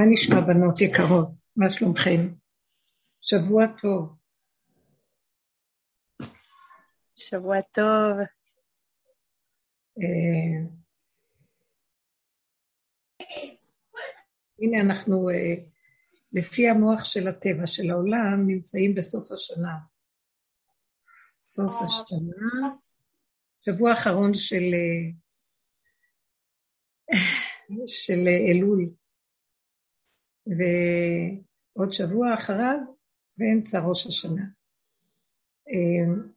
מה נשמע בנות יקרות? מה שלומכם? שבוע טוב. שבוע טוב. אה, הנה אנחנו, אה, לפי המוח של הטבע של העולם, נמצאים בסוף השנה. סוף השנה, שבוע אחרון של, אה, של אלול. ועוד שבוע אחריו, באמצע ראש השנה. אמ,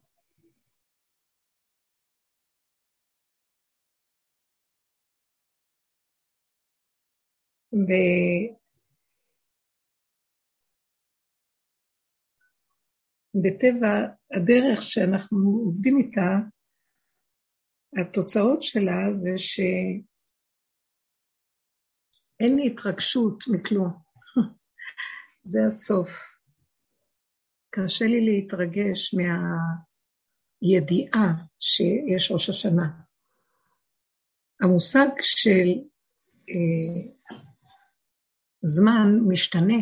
ו... בטבע הדרך שאנחנו עובדים איתה, התוצאות שלה זה שאין התרגשות מכלום. זה הסוף. קשה לי להתרגש מהידיעה שיש ראש השנה. המושג של אה, זמן משתנה.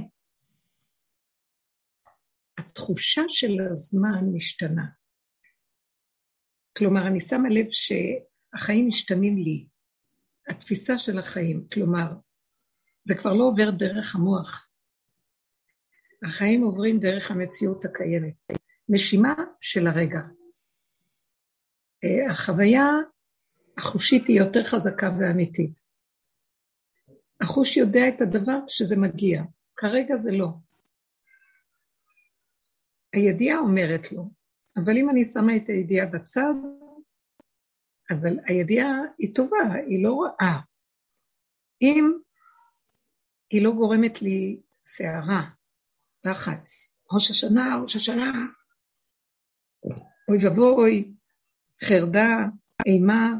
התחושה של הזמן משתנה. כלומר, אני שמה לב שהחיים משתנים לי, התפיסה של החיים, כלומר, זה כבר לא עובר דרך המוח, החיים עוברים דרך המציאות הקיימת. נשימה של הרגע. אה, החוויה החושית היא יותר חזקה ואמיתית. החוש יודע את הדבר כשזה מגיע, כרגע זה לא. הידיעה אומרת לו, אבל אם אני שמה את הידיעה בצד, אבל הידיעה היא טובה, היא לא רעה. אם היא לא גורמת לי סערה, לחץ. ראש השנה, ראש השנה, אוי ואבוי, חרדה, אימה.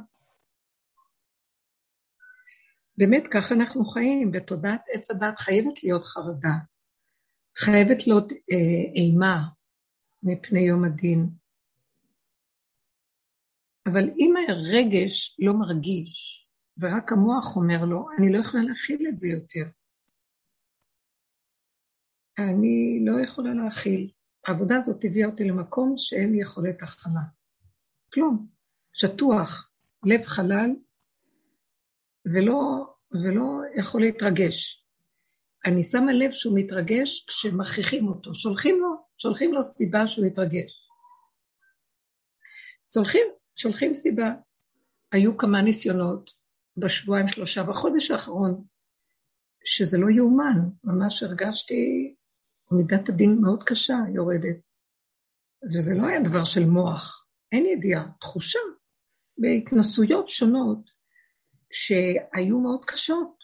באמת, ככה אנחנו חיים, בתודעת עץ הדת חייבת להיות חרדה, חייבת להיות אה, אימה מפני יום הדין. אבל אם הרגש לא מרגיש, ורק המוח אומר לו, אני לא יכולה להכיל את זה יותר. אני לא יכולה להכיל. העבודה הזאת הביאה אותי למקום שאין לי יכולת הכלה. כלום. שטוח, לב חלל, ולא, ולא יכול להתרגש. אני שמה לב שהוא מתרגש כשמכריחים אותו. שולחים לו, שולחים לו סיבה שהוא יתרגש. שולחים, שולחים סיבה. היו כמה ניסיונות בשבועיים שלושה, בחודש האחרון, שזה לא יאומן, ממש הרגשתי מידת הדין מאוד קשה יורדת. וזה לא היה דבר של מוח, אין ידיעה, תחושה, בהתנסויות שונות שהיו מאוד קשות.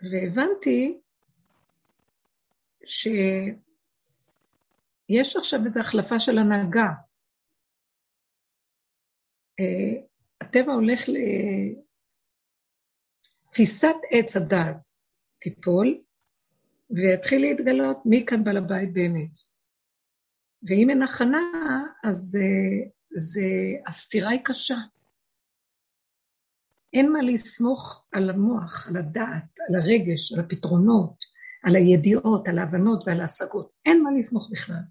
והבנתי שיש עכשיו איזו החלפה של הנהגה. אה, הטבע הולך לתפיסת עץ הדעת תיפול, ויתחיל להתגלות מי כאן בעל הבית באמת. ואם אין הכנה, אז זה, זה, הסתירה היא קשה. אין מה לסמוך על המוח, על הדעת, על הרגש, על הפתרונות, על הידיעות, על ההבנות ועל ההשגות. אין מה לסמוך בכלל.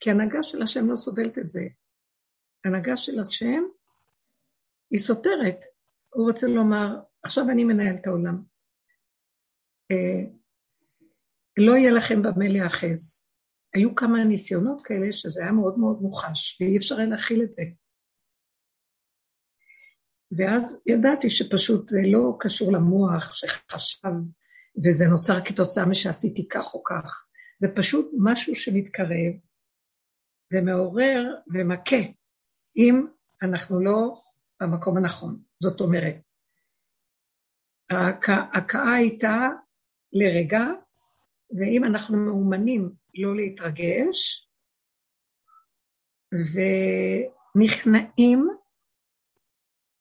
כי הנהגה של השם לא סובלת את זה. הנהגה של השם היא סותרת. הוא רוצה לומר, עכשיו אני מנהל את העולם. אה, לא יהיה לכם במה להיאחז. היו כמה ניסיונות כאלה שזה היה מאוד מאוד מוחש, ואי אפשר היה להכיל את זה. ואז ידעתי שפשוט זה לא קשור למוח שחשב, וזה נוצר כתוצאה משעשיתי כך או כך. זה פשוט משהו שמתקרב ומעורר ומכה, אם אנחנו לא במקום הנכון. זאת אומרת, ההכאה הייתה לרגע, ואם אנחנו מאומנים לא להתרגש, ונכנעים,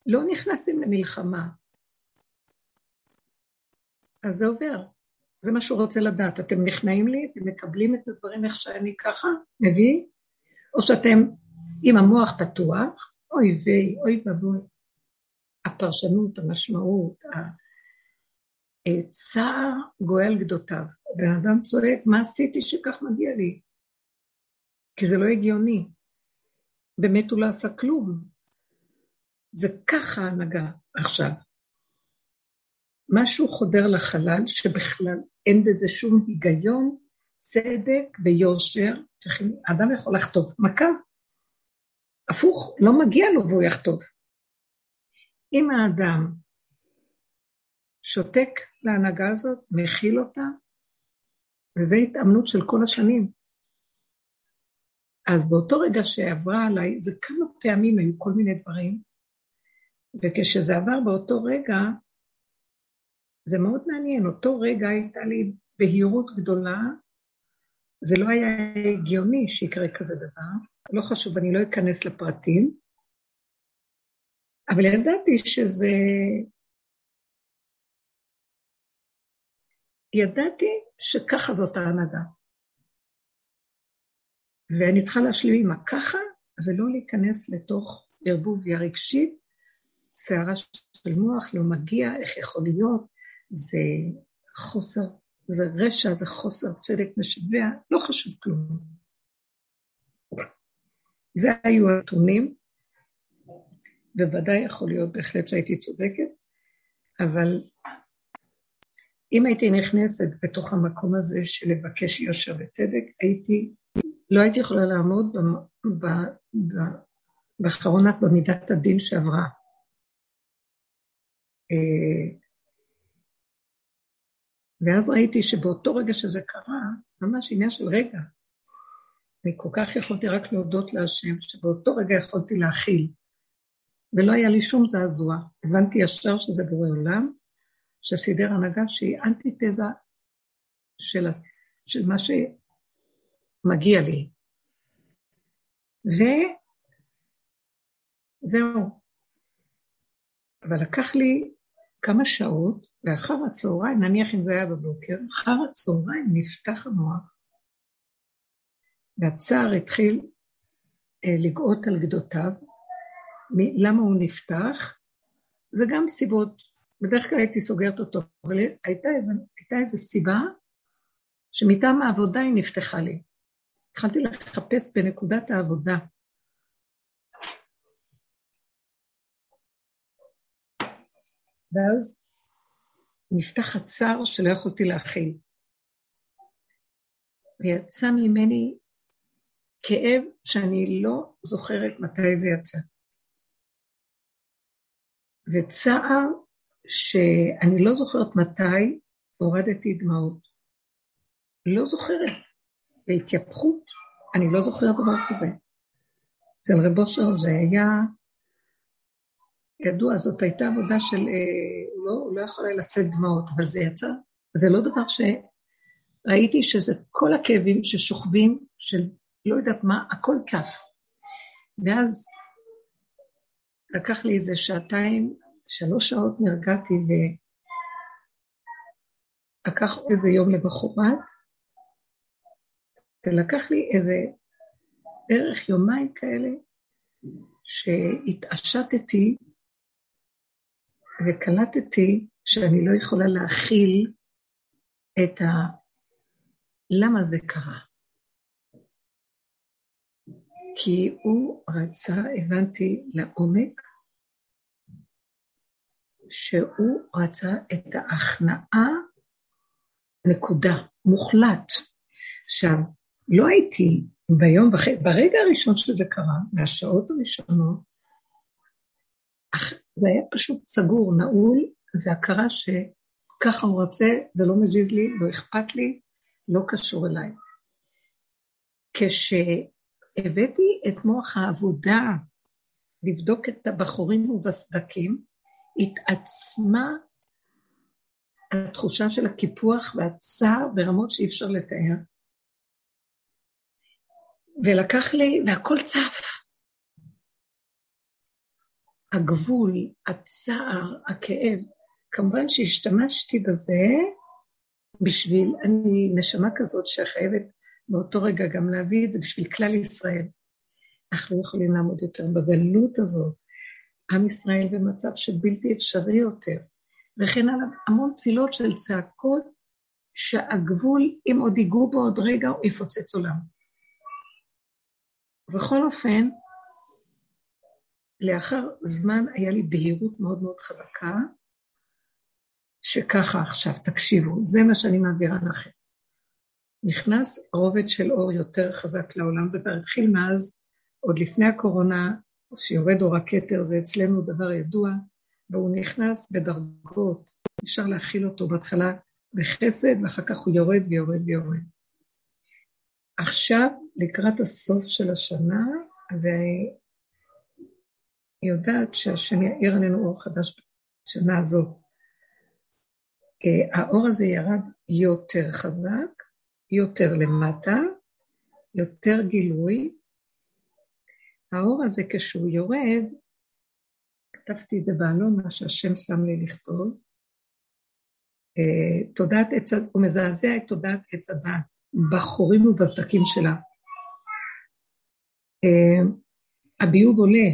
לא נכנסים למלחמה. אז זה עובר. זה מה שהוא רוצה לדעת. אתם נכנעים לי, אתם מקבלים את הדברים איך שאני ככה, מביא, או שאתם עם המוח פתוח, אוי ויי, אוי ואבוי. הפרשנות, המשמעות, צער גואל גדותיו. בן אדם צועק, מה עשיתי שכך מגיע לי? כי זה לא הגיוני. באמת הוא לא עשה כלום. זה ככה הנהגה עכשיו. משהו חודר לחלל שבכלל אין בזה שום היגיון, צדק ויושר. אדם יכול לחטוף מכה. הפוך, לא מגיע לו והוא יחטוף. אם האדם שותק להנהגה הזאת, מכיל אותה, וזו התאמנות של כל השנים. אז באותו רגע שעברה עליי, זה כמה פעמים היו כל מיני דברים, וכשזה עבר באותו רגע, זה מאוד מעניין. אותו רגע הייתה לי בהירות גדולה, זה לא היה הגיוני שיקרה כזה דבר, לא חשוב, אני לא אכנס לפרטים, אבל ידעתי שזה... ידעתי שככה זאת ההנהגה. ואני צריכה להשלים עם הככה, ולא להיכנס לתוך ערבוביה רגשית, סערה של מוח, לא מגיע, איך יכול להיות, זה חוסר, זה רשע, זה חוסר צדק משווע, לא חשוב כלום. זה היו הנתונים, בוודאי יכול להיות בהחלט שהייתי צודקת, אבל אם הייתי נכנסת בתוך המקום הזה של לבקש יושר וצדק, הייתי, לא הייתי יכולה לעמוד באחרונה במידת הדין שעברה. אה, ואז ראיתי שבאותו רגע שזה קרה, ממש עניין של רגע, אני כל כך יכולתי רק להודות להשם, שבאותו רגע יכולתי להכיל. ולא היה לי שום זעזוע. הבנתי ישר שזה בורא עולם, שסידר הנהגה שהיא אנטיתזה של, של מה שמגיע לי. וזהו. אבל לקח לי כמה שעות, ואחר הצהריים, נניח אם זה היה בבוקר, אחר הצהריים נפתח המוח, והצער התחיל אה, לגאות על גדותיו, למה הוא נפתח? זה גם סיבות, בדרך כלל הייתי סוגרת אותו, אבל הייתה איזו, הייתה איזו סיבה שמטעם העבודה היא נפתחה לי. התחלתי לחפש בנקודת העבודה. ואז נפתח הצער שלא יכולתי להכיל. ויצא ממני כאב שאני לא זוכרת מתי זה יצא. וצער שאני לא זוכרת מתי הורדתי דמעות. לא זוכרת. בהתייפכות, אני לא זוכרת דבר כזה. אצל רב אושר זה היה ידוע, זאת הייתה עבודה של, אה, לא, הוא לא יכול היה לשאת דמעות, אבל זה יצא, זה לא דבר שראיתי שזה כל הכאבים ששוכבים, של לא יודעת מה, הכל צף. ואז לקח לי איזה שעתיים, שלוש שעות נרגעתי ולקח איזה יום למחרת, ולקח לי איזה בערך יומיים כאלה שהתעשתתי וקלטתי שאני לא יכולה להכיל את ה... למה זה קרה. כי הוא רצה, הבנתי לעומק, שהוא רצה את ההכנעה, נקודה, מוחלט. עכשיו, לא הייתי ביום וחצי, ברגע הראשון שזה קרה, מהשעות הראשונות, זה היה פשוט סגור, נעול, והכרה שככה הוא רוצה, זה לא מזיז לי, לא אכפת לי, לא קשור אליי. כש... הבאתי את מוח העבודה לבדוק את הבחורים ובסדקים, התעצמה התחושה של הקיפוח והצער ברמות שאי אפשר לתאר. ולקח לי, והכל צף. הגבול, הצער, הכאב. כמובן שהשתמשתי בזה בשביל, אני נשמה כזאת שחייבת באותו רגע גם להביא את זה בשביל כלל ישראל. אנחנו לא יכולים לעמוד יותר בגלות הזאת. עם ישראל במצב של בלתי אפשרי יותר. וכן הלאה, המון תפילות של צעקות שהגבול, אם עוד ייגעו בו עוד רגע, הוא יפוצץ עולם. ובכל אופן, לאחר זמן היה לי בהירות מאוד מאוד חזקה, שככה עכשיו, תקשיבו, זה מה שאני מעבירה לכם. נכנס רובד של אור יותר חזק לעולם, זה כבר התחיל מאז, עוד לפני הקורונה, שיורד אור הכתר, זה אצלנו דבר ידוע, והוא נכנס בדרגות, אפשר להכיל אותו בהתחלה בחסד, ואחר כך הוא יורד ויורד ויורד. עכשיו, לקראת הסוף של השנה, והיא יודעת שהשם יאיר עלינו אור חדש בשנה הזאת. אה, האור הזה ירד יותר חזק, יותר למטה, יותר גילוי. האור הזה כשהוא יורד, כתבתי את זה באלונה שהשם שם לי לכתוב, אה, תודעת עץ, הוא מזעזע את תודעת עץ הדעת, בחורים ובסדקים שלה. אה, הביוב עולה.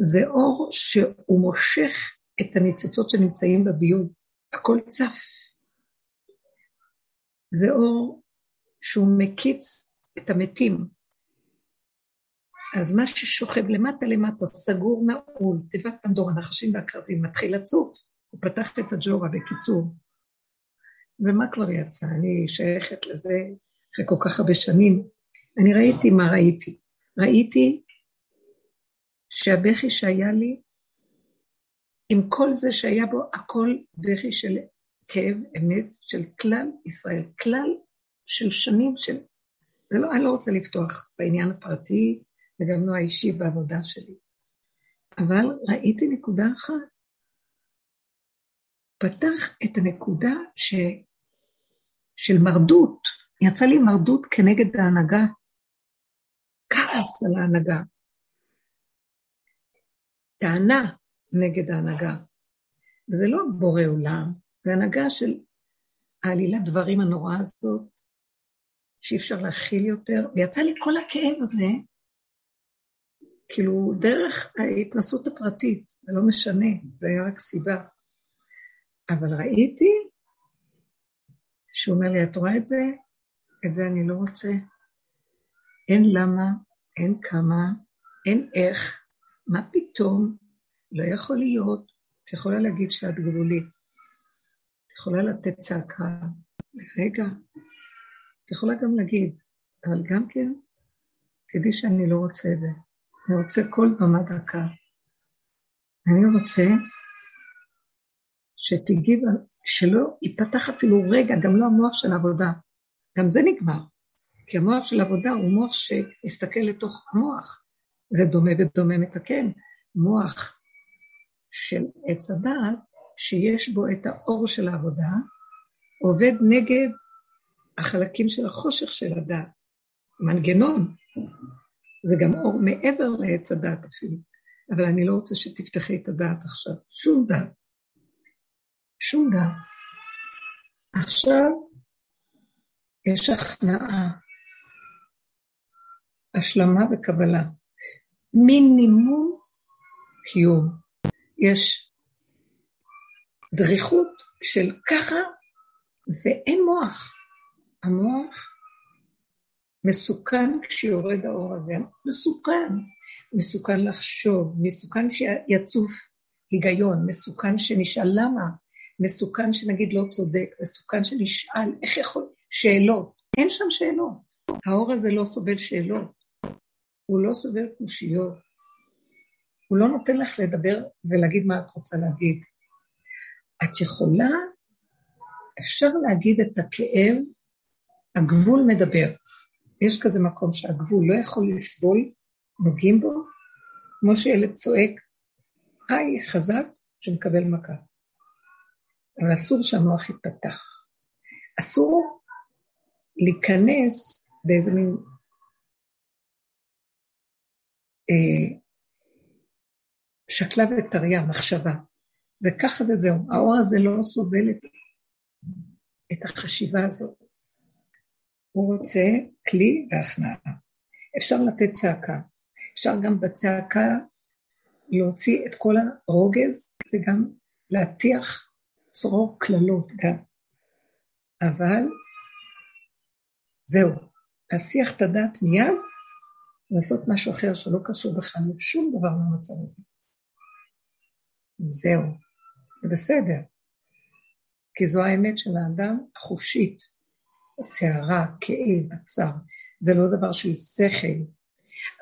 זה אור שהוא מושך את הניצוצות שנמצאים בביוב, הכל צף. זה אור שהוא מקיץ את המתים. אז מה ששוכב למטה למטה, סגור נעול, תיבת פנדור, הנחשים והקרבים, מתחיל לצוף. הוא פתח את הג'ורה, בקיצור. ומה כבר יצא? אני שייכת לזה אחרי כל כך הרבה שנים. אני ראיתי מה ראיתי. ראיתי שהבכי שהיה לי, עם כל זה שהיה בו, הכל בכי של כאב אמת של כלל ישראל, כלל של שנים של... זה לא, אני לא רוצה לפתוח בעניין הפרטי וגם לא האישי בעבודה שלי. אבל ראיתי נקודה אחת, פתח את הנקודה ש... של מרדות, יצא לי מרדות כנגד ההנהגה, כעס על ההנהגה, טענה נגד ההנהגה. וזה לא בורא עולם, זה הנהגה של העלילת דברים הנוראה הזאת, שאי אפשר להכיל יותר, ויצא לי כל הכאב הזה, כאילו, דרך ההתנסות הפרטית, זה לא משנה, זה היה רק סיבה. אבל ראיתי שהוא אומר לי, את רואה את זה? את זה אני לא רוצה. אין למה, אין כמה, אין איך, מה פתאום, לא יכול להיות. את יכולה להגיד שאת גבולית. את יכולה לתת צעקה, רגע. את יכולה גם להגיד, אבל גם כן, תדעי שאני לא רוצה את זה. אני רוצה כל במה דקה. אני רוצה שתגיב, שלא ייפתח אפילו רגע, גם לא המוח של העבודה. גם זה נגמר. כי המוח של העבודה הוא מוח שמסתכל לתוך המוח. זה דומה ודומה מתקן. מוח של עץ הדעת, שיש בו את האור של העבודה, עובד נגד החלקים של החושך של הדעת. מנגנון. זה גם אור מעבר לעץ הדעת אפילו. אבל אני לא רוצה שתפתחי את הדעת עכשיו, שום דעת. שום דעת. עכשיו יש הכנעה, השלמה וקבלה. מינימום קיום. יש דריכות של ככה, ואין מוח. המוח מסוכן כשיורד האור הזה, מסוכן. מסוכן לחשוב, מסוכן שיצוף היגיון, מסוכן שנשאל למה, מסוכן שנגיד לא צודק, מסוכן שנשאל איך יכול, שאלות, אין שם שאלות. האור הזה לא סובל שאלות, הוא לא סובל קושיות, הוא לא נותן לך לדבר ולהגיד מה את רוצה להגיד. את יכולה, אפשר להגיד את הכאב, הגבול מדבר. יש כזה מקום שהגבול לא יכול לסבול, נוגעים בו, כמו שילד צועק, היי, חזק, שמקבל מכה. אבל אסור שהמוח יתפתח. אסור להיכנס באיזה מין אה, שקלה וטריה, מחשבה. זה ככה וזהו. האור הזה לא סובל את החשיבה הזאת. הוא רוצה כלי והכנעה. אפשר לתת צעקה. אפשר גם בצעקה להוציא את כל הרוגז וגם להטיח צרור קללות גם. אבל זהו, להסיח את הדעת מיד, לעשות משהו אחר שלא קשור בכלל לשום דבר מהמצב הזה. זהו, זה בסדר. כי זו האמת של האדם החופשית, הסערה, כאב, הצער. זה לא דבר של שכל,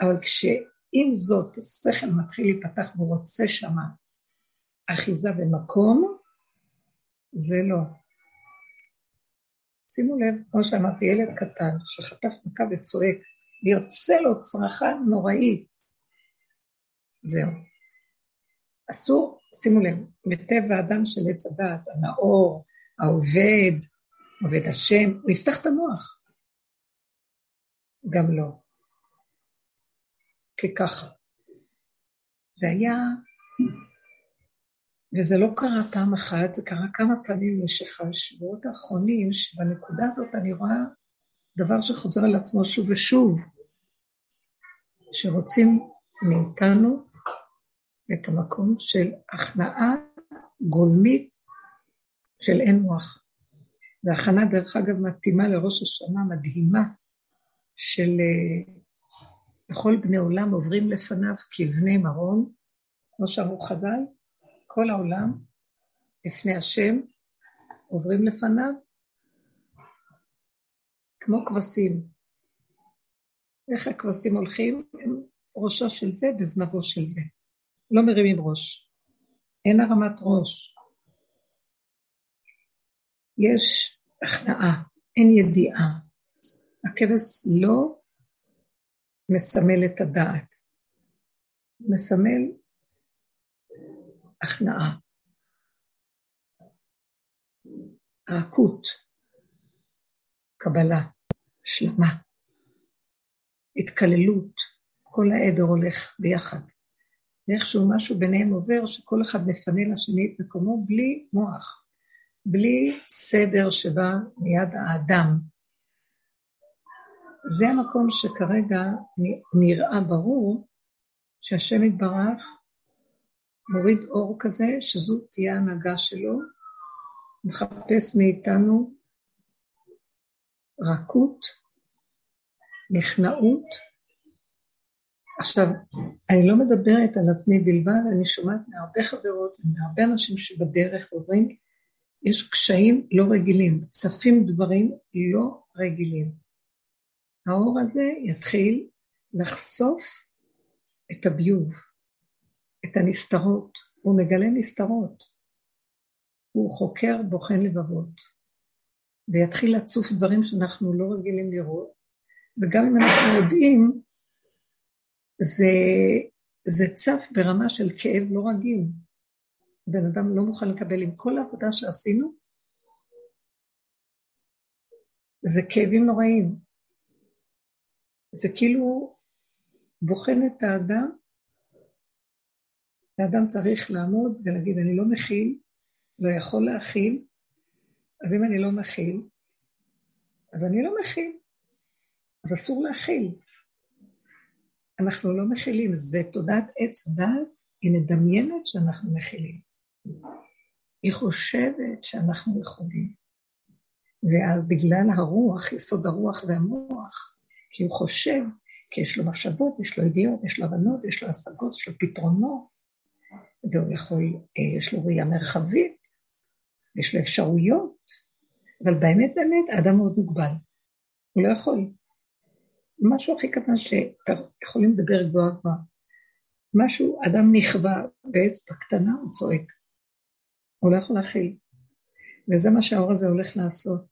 אבל כשעם זאת השכל מתחיל להיפתח והוא רוצה שמה אחיזה ומקום, זה לא. שימו לב, כמו שאמרתי, ילד קטן שחטף מכה וצועק, ויוצא לו צרחה נוראית. זהו. אסור, שימו לב, מטבע האדם של עץ הדעת, הנאור, העובד, עובד השם, הוא יפתח את המוח. גם לא. ככה. זה היה, וזה לא קרה פעם אחת, זה קרה כמה פעמים במשך השבועות האחרונים, שבנקודה הזאת אני רואה דבר שחוזר על עצמו שוב ושוב, שרוצים מאיתנו את המקום של הכנעה גולמית של אין מוח. והכנה, דרך אגב, מתאימה לראש השנה מדהימה של לכל בני עולם עוברים לפניו כבני מרום, כמו שאמרו חז"ל, כל העולם לפני השם עוברים לפניו כמו כבשים. איך הכבשים הולכים? הם ראשו של זה וזנבו של זה. לא מרימים ראש. אין הרמת ראש. יש הכנעה, אין ידיעה. הכבש לא מסמל את הדעת, מסמל הכנעה, רכות, קבלה, השלמה, התקללות, כל העדר הולך ביחד. ואיכשהו משהו ביניהם עובר, שכל אחד מפנה לשני את מקומו בלי מוח, בלי סדר שבא מיד האדם. זה המקום שכרגע נראה ברור שהשם יתברך מוריד אור כזה, שזו תהיה ההנהגה שלו, מחפש מאיתנו רכות, נכנעות. עכשיו, אני לא מדברת על עצמי בלבד, אני שומעת מהרבה חברות ומהרבה אנשים שבדרך עוברים, יש קשיים לא רגילים, צפים דברים לא רגילים. האור הזה יתחיל לחשוף את הביוב, את הנסתרות, הוא מגלה נסתרות. הוא חוקר, בוחן לבבות, ויתחיל לצוף דברים שאנחנו לא רגילים לראות, וגם אם אנחנו יודעים, זה, זה צף ברמה של כאב לא רגיל. בן אדם לא מוכן לקבל עם כל העבודה שעשינו, זה כאבים נוראים. זה כאילו בוחן את האדם, האדם צריך לעמוד ולהגיד, אני לא מכיל, לא יכול להכיל, אז אם אני לא מכיל, אז אני לא מכיל, אז אסור להכיל. אנחנו לא מכילים, זה תודעת עץ הדת, היא מדמיינת שאנחנו מכילים. היא חושבת שאנחנו יכולים. ואז בגלל הרוח, יסוד הרוח והמוח, כי הוא חושב, כי יש לו מחשבות, יש לו ידיעות, יש לו הבנות, יש לו השגות, יש לו פתרונות, והוא יכול, אה, יש לו ראייה מרחבית, יש לו אפשרויות, אבל באמת באמת האדם מאוד מוגבל, הוא לא יכול. משהו הכי קטן שיכולים לדבר גבוהה גבוהה. משהו, אדם נכווה באצבע קטנה, הוא צועק. הוא לא יכול להכיל. וזה מה שהאור הזה הולך לעשות.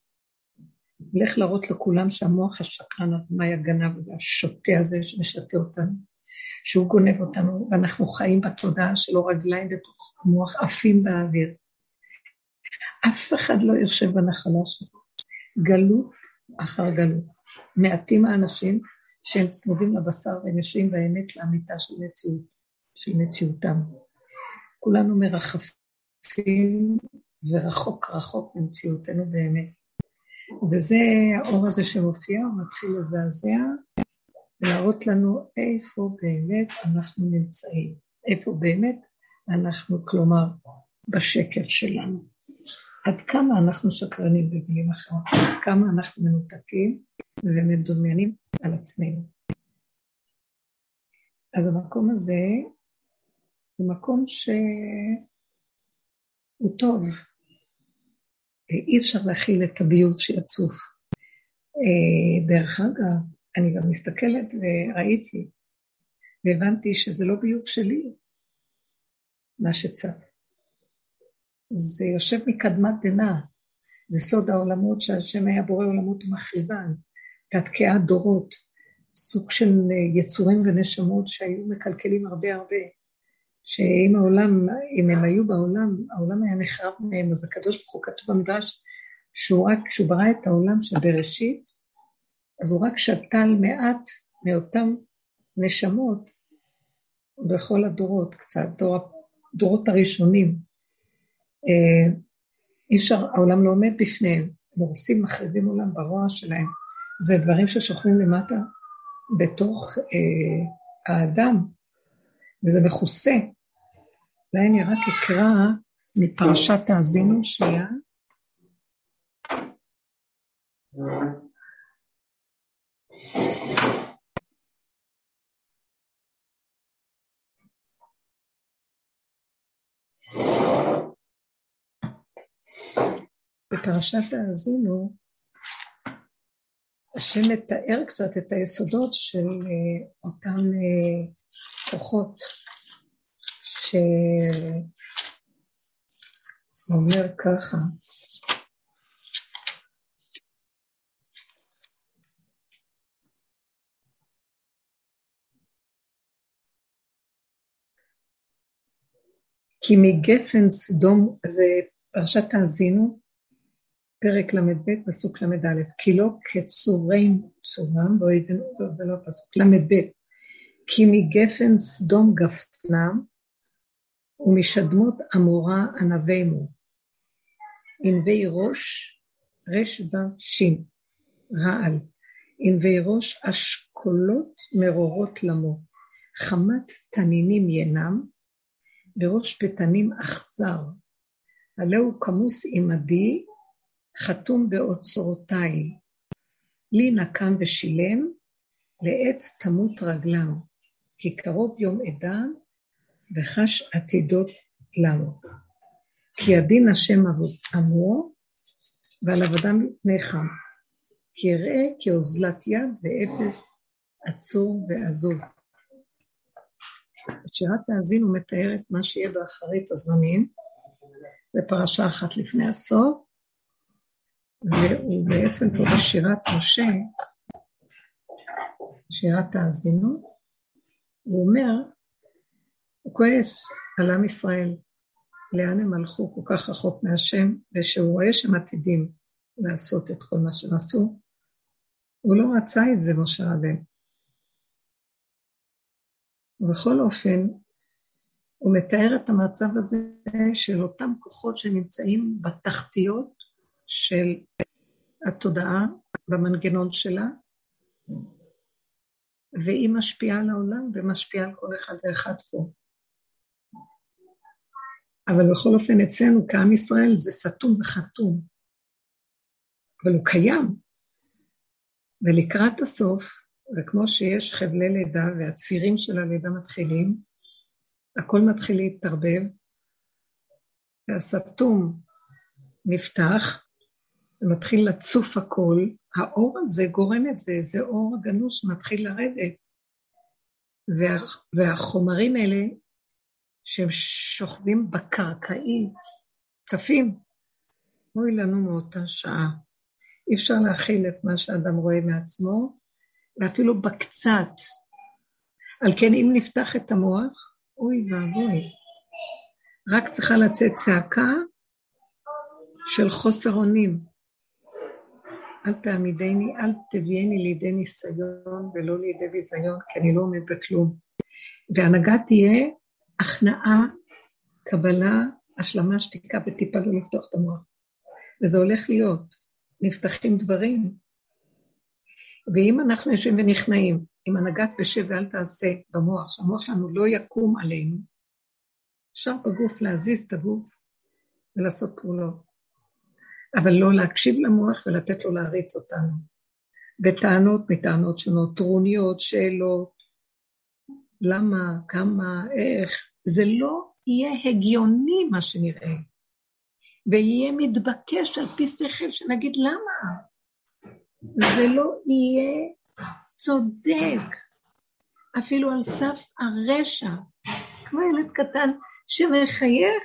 הולך להראות לכולם שהמוח השקרן, המאי הגנב הזה, השוטה הזה שמשתה אותנו, שהוא גונב אותנו, ואנחנו חיים בתודעה שלו רגליים בתוך המוח, עפים באוויר. אף אחד לא יושב בנחלה שלו. גלות אחר גלות. מעטים האנשים שהם צמודים לבשר והם יושבים באמת לאמיתה של מציאות, של מציאותם. כולנו מרחפים ורחוק רחוק ממציאותנו באמת. וזה האור הזה שמופיע, הוא מתחיל לזעזע ולהראות לנו איפה באמת אנחנו נמצאים, איפה באמת אנחנו, כלומר, בשקר שלנו. עד כמה אנחנו שקרנים במילים אחרות, עד כמה אנחנו מנותקים ומדומיינים על עצמנו. אז המקום הזה הוא מקום שהוא טוב. אי אפשר להכיל את הביוב שיצוף. אה, דרך אגב, אני גם מסתכלת וראיתי, והבנתי שזה לא ביוב שלי, מה שצף. זה יושב מקדמת דנא, זה סוד העולמות שהשם היה בורא עולמות ומחריבן, תתקיעה דורות, סוג של יצורים ונשמות שהיו מקלקלים הרבה הרבה, שאם העולם, אם הם היו בעולם, העולם היה נחרב מהם, אז הקדוש ברוך הוא כתוב במדרש, שהוא רק, כשהוא ברא את העולם של בראשית, אז הוא רק שתל מעט מאותם נשמות בכל הדורות קצת, דור, דורות הראשונים. אה, אי אפשר, העולם לא עומד בפניהם, הם הורסים, מחריבים עולם ברוע שלהם. זה דברים ששוכבים למטה בתוך אה, האדם, וזה מכוסה. אולי אני רק אקרא מפרשת האזינו שנייה. בפרשת האזינו, השם מתאר קצת את היסודות של אה, אותם אה, כוחות שאומר ככה, כי מגפן סדום, זה פרשת תאזינו, פרק ל"ב, פסוק ל"א, כי לא כצורי צורם, זה לא פסוק, ל"ב, כי מגפן סדום גפנם, ומשדמות עמורה ענבימו. ענבי ראש, רש ושין, רעל. ענבי ראש אשכולות מרורות למו. חמת תנינים ינם, וראש פתנים אכזר. הלא כמוס עמדי, חתום באוצרותיי. לי נקם ושילם, לעץ תמות רגלם, כי קרוב יום עדה, וחש עתידות לנו. כי הדין השם עמו, ועל עבדם נאחם. כי יראה כאוזלת יד ואפס עצור ועזוב. בשירת תאזין הוא מתאר את מה שיהיה באחרית הזמנים, בפרשה אחת לפני הסוף, והוא בעצם פה בשירת משה, שירת תאזינו, הוא אומר, הוא כועס על עם ישראל, לאן הם הלכו כל כך רחוק מהשם, ושהוא רואה שהם עתידים לעשות את כל מה שהם עשו, הוא לא רצה את זה, משה רבנו. ובכל אופן, הוא מתאר את המצב הזה של אותם כוחות שנמצאים בתחתיות של התודעה, במנגנון שלה, והיא משפיעה על העולם ומשפיעה על כל אחד ואחד פה. אבל בכל אופן אצלנו כעם ישראל זה סתום וחתום, אבל הוא קיים. ולקראת הסוף, זה כמו שיש חבלי לידה והצירים של הלידה מתחילים, הכל מתחיל להתערבב, והסתום נפתח, ומתחיל לצוף הכל, האור הזה גורם את זה, זה אור גנוש שמתחיל לרדת. וה, והחומרים האלה, שהם שוכבים בקרקעית, צפים, אוי לנו מאותה שעה. אי אפשר להכיל את מה שאדם רואה מעצמו, ואפילו בקצת. על כן, אם נפתח את המוח, אוי ואבוי. רק צריכה לצאת צעקה של חוסר אונים. אל תעמידני, אל תביאני לידי ניסיון ולא לידי ביזיון, כי אני לא עומד בכלום. והנהגה תהיה הכנעה, קבלה, השלמה, שתיקה וטיפה לא לפתוח את המוח. וזה הולך להיות. נפתחים דברים. ואם אנחנו יושבים ונכנעים, עם הנהגת בשב ואל תעשה במוח, שהמוח שלנו לא יקום עלינו, אפשר בגוף להזיז את הגוף ולעשות פעולות. אבל לא להקשיב למוח ולתת לו להריץ אותנו. בטענות מטענות שונות, טרוניות, שאלות, למה, כמה, איך, זה לא יהיה הגיוני מה שנראה, ויהיה מתבקש על פי שכל שנגיד למה. זה לא יהיה צודק, אפילו על סף הרשע, כמו ילד קטן שמחייך,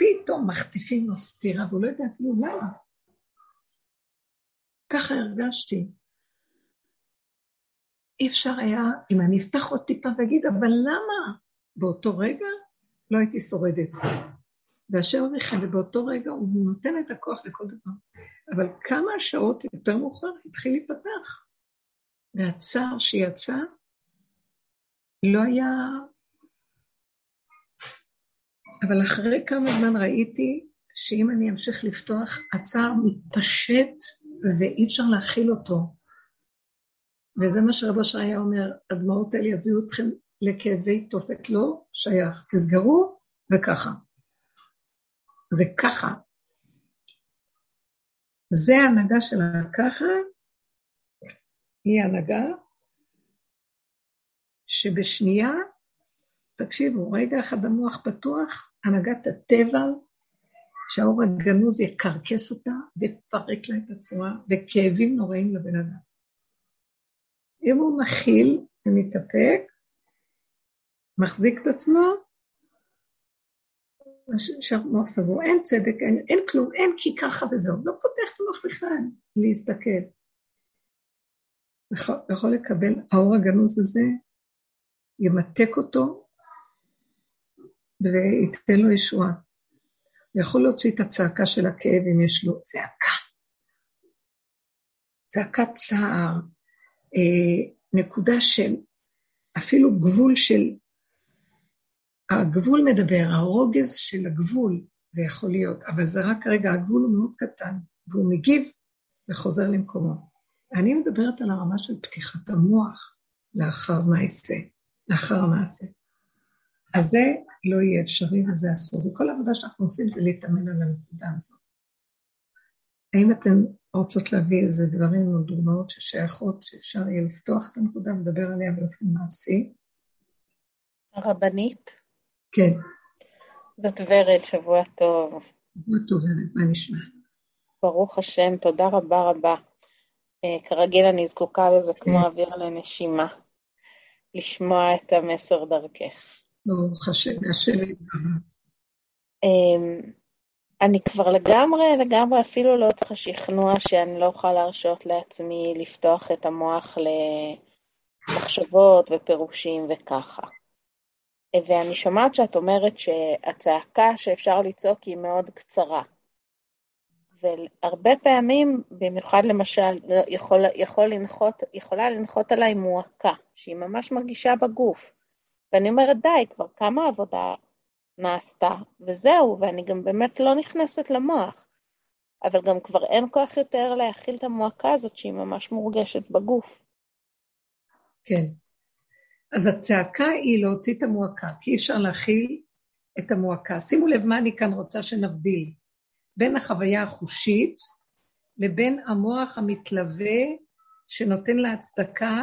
ופתאום מחטיפים לו סטירה, והוא לא יודע אפילו למה. ככה הרגשתי. אי אפשר היה, אם אני אפתח עוד טיפה ואגיד, אבל למה? באותו רגע לא הייתי שורדת. והשם אביכם, ובאותו רגע הוא נותן את הכוח לכל דבר. אבל כמה שעות יותר מאוחר התחיל להיפתח. והצער שיצא לא היה... אבל אחרי כמה זמן ראיתי שאם אני אמשיך לפתוח, הצער מתפשט ואי אפשר להכיל אותו. וזה מה שרבו שהיה אומר, הדמעות האלה יביאו אתכם לכאבי תופת, לא שייך, תסגרו וככה. זה ככה. זה ההנהגה של הככה, היא הנהגה שבשנייה, תקשיבו, רגע אחד המוח פתוח, הנהגת הטבע, שהאור הגנוז יקרקס אותה ויפרק לה את הצורה, וכאבים נוראים לבן אדם. אם הוא מכיל ומתאפק, מחזיק את עצמו, שהמוח סגור, אין צדק, אין, אין כלום, אין כי ככה וזהו, לא פותח את המוח בכלל להסתכל. יכול, יכול לקבל, האור הגנוז הזה, ימתק אותו וייתן לו ישועה. יכול להוציא את הצעקה של הכאב אם יש לו צעקה. צעקת צער, אה, נקודה של אפילו גבול של, הגבול מדבר, הרוגז של הגבול, זה יכול להיות, אבל זה רק רגע, הגבול הוא מאוד קטן, והוא מגיב וחוזר למקומו. אני מדברת על הרמה של פתיחת המוח לאחר מעשה, לאחר המעשה. אז זה לא יהיה אפשרי וזה אסור. וכל העבודה שאנחנו עושים זה להתאמן על הנקודה הזאת. האם אתן רוצות להביא איזה דברים או דוגמאות ששייכות, שאפשר יהיה לפתוח את הנקודה ולדבר עליה באופן מעשי? הרבנית? כן. זאת ורד, שבוע טוב. שבוע טוב, ורד, מה נשמע? ברוך השם, תודה רבה רבה. Uh, כרגיל אני זקוקה לזה כמו כן. אוויר לנשימה, לשמוע את המסר דרכך. השם. אמ, אני כבר לגמרי, לגמרי אפילו לא צריכה שכנוע שאני לא אוכל להרשות לעצמי לפתוח את המוח למחשבות ופירושים וככה. ואני שומעת שאת אומרת שהצעקה שאפשר לצעוק היא מאוד קצרה. והרבה פעמים, במיוחד למשל, יכול, יכול לנחות, יכולה לנחות עליי מועקה, שהיא ממש מרגישה בגוף. ואני אומרת, די, כבר כמה עבודה נעשתה, וזהו, ואני גם באמת לא נכנסת למוח. אבל גם כבר אין כוח יותר להכיל את המועקה הזאת שהיא ממש מורגשת בגוף. כן. אז הצעקה היא להוציא את המועקה, כי אי אפשר להכיל את המועקה. שימו לב מה אני כאן רוצה שנבדיל. בין החוויה החושית לבין המוח המתלווה שנותן לה הצדקה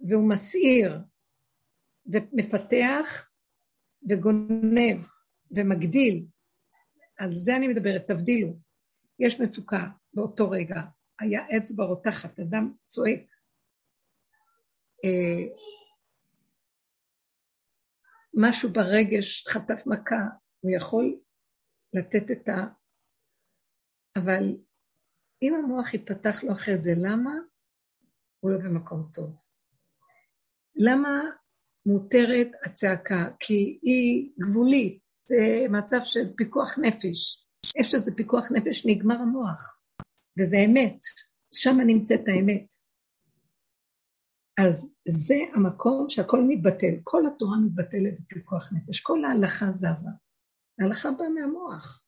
והוא מסעיר ומפתח וגונב ומגדיל. על זה אני מדברת, תבדילו. יש מצוקה באותו רגע, היה אצבע רותחת, אדם צועק. אה, משהו ברגש חטף מכה, הוא יכול לתת את ה... אבל אם המוח ייפתח לו אחרי זה, למה? הוא לא במקום טוב. למה מותרת הצעקה? כי היא גבולית, זה מצב של פיקוח נפש. איפה שזה פיקוח נפש נגמר המוח, וזה אמת, שם נמצאת האמת. אז זה המקום שהכל מתבטל, כל התורה מתבטלת בפיקוח נפש, כל ההלכה זזה. ההלכה באה מהמוח.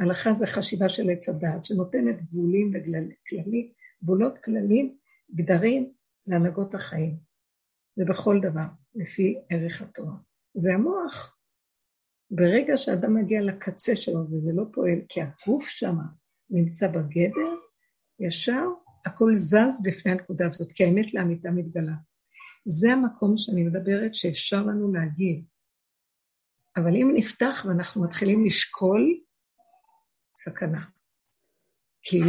הלכה זה חשיבה של עץ הדעת, שנותנת גבולים וכללים, גבולות כללים, גדרים להנהגות החיים. ובכל דבר, לפי ערך התורה. זה המוח. ברגע שאדם מגיע לקצה שלו וזה לא פועל, כי הגוף שם נמצא בגדר, ישר הכל זז בפני הנקודה הזאת, כי האמת לאמיתה מתגלה. זה המקום שאני מדברת שאפשר לנו להגיב. אבל אם נפתח ואנחנו מתחילים לשקול, סכנה. כי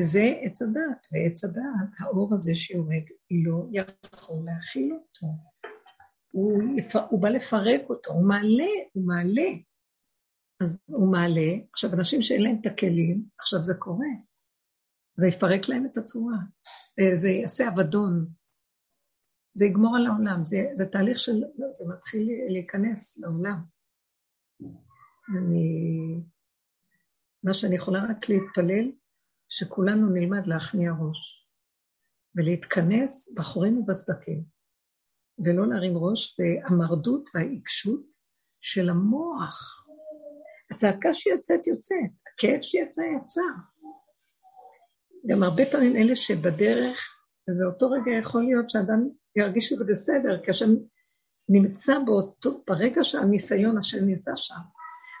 זה עץ הדעת, ועץ הדעת, האור הזה שיורד, לא יכול להכיל אותו. הוא, יפ... הוא בא לפרק אותו, הוא מעלה, הוא מעלה. אז הוא מעלה, עכשיו אנשים שאין להם את הכלים, עכשיו זה קורה. זה יפרק להם את הצורה, אה, זה יעשה אבדון, זה יגמור על העולם, זה, זה תהליך של, לא, זה מתחיל להיכנס לעולם. אני, מה שאני יכולה רק להתפלל, שכולנו נלמד להכניע ראש, ולהתכנס בחורים ובסדקים, ולא להרים ראש, והמרדות והעיקשות של המוח. הצעקה שיוצאת יוצאת, הכאב שיצא יצא. גם הרבה פעמים אלה שבדרך, ובאותו רגע יכול להיות שאדם ירגיש שזה בסדר, כי השם נמצא באותו, ברגע שהניסיון השם נמצא שם.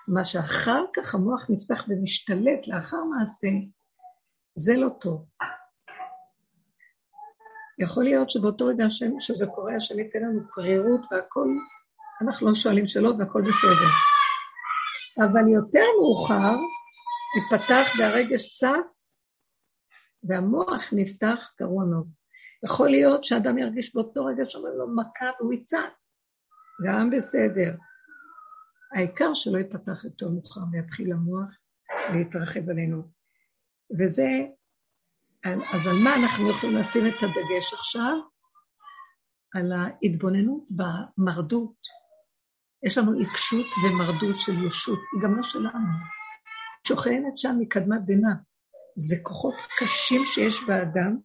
מה שאחר כך המוח נפתח ומשתלט לאחר מעשה, זה לא טוב. יכול להיות שבאותו רגע השם, שזה קורה, השם ייתן לנו קרירות והכול, אנחנו לא שואלים שאלות והכל בסדר. אבל יותר מאוחר, יפתח והרגש צף, והמוח נפתח גרוע מאוד. יכול להיות שאדם ירגיש באותו רגע שאומר לו מכה והוא יצעק, גם בסדר. העיקר שלא ייפתח יותר מאוחר ויתחיל המוח להתרחב עלינו. וזה, אז על מה אנחנו יכולים לשים את הדגש עכשיו? על ההתבוננות במרדות. יש לנו עיקשות ומרדות של ישות, היא גם לא שלנו. שוכנת שם מקדמת דנא. זה כוחות קשים שיש באדם,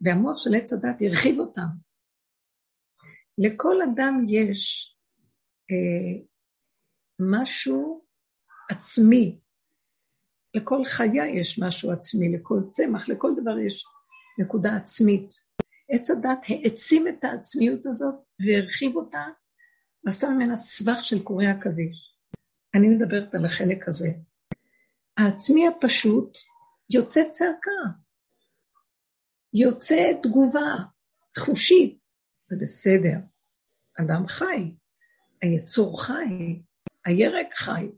והמוח של עץ הדת הרחיב אותם. לכל אדם יש אה, משהו עצמי. לכל חיה יש משהו עצמי, לכל צמח, לכל דבר יש נקודה עצמית. עץ הדת העצים את העצמיות הזאת והרחיב אותה ועשה ממנה סבך של קורי עכביש. אני מדברת על החלק הזה. העצמי הפשוט יוצא צעקה, יוצא תגובה חושית, זה בסדר. אדם חי, היצור חי, הירק חי.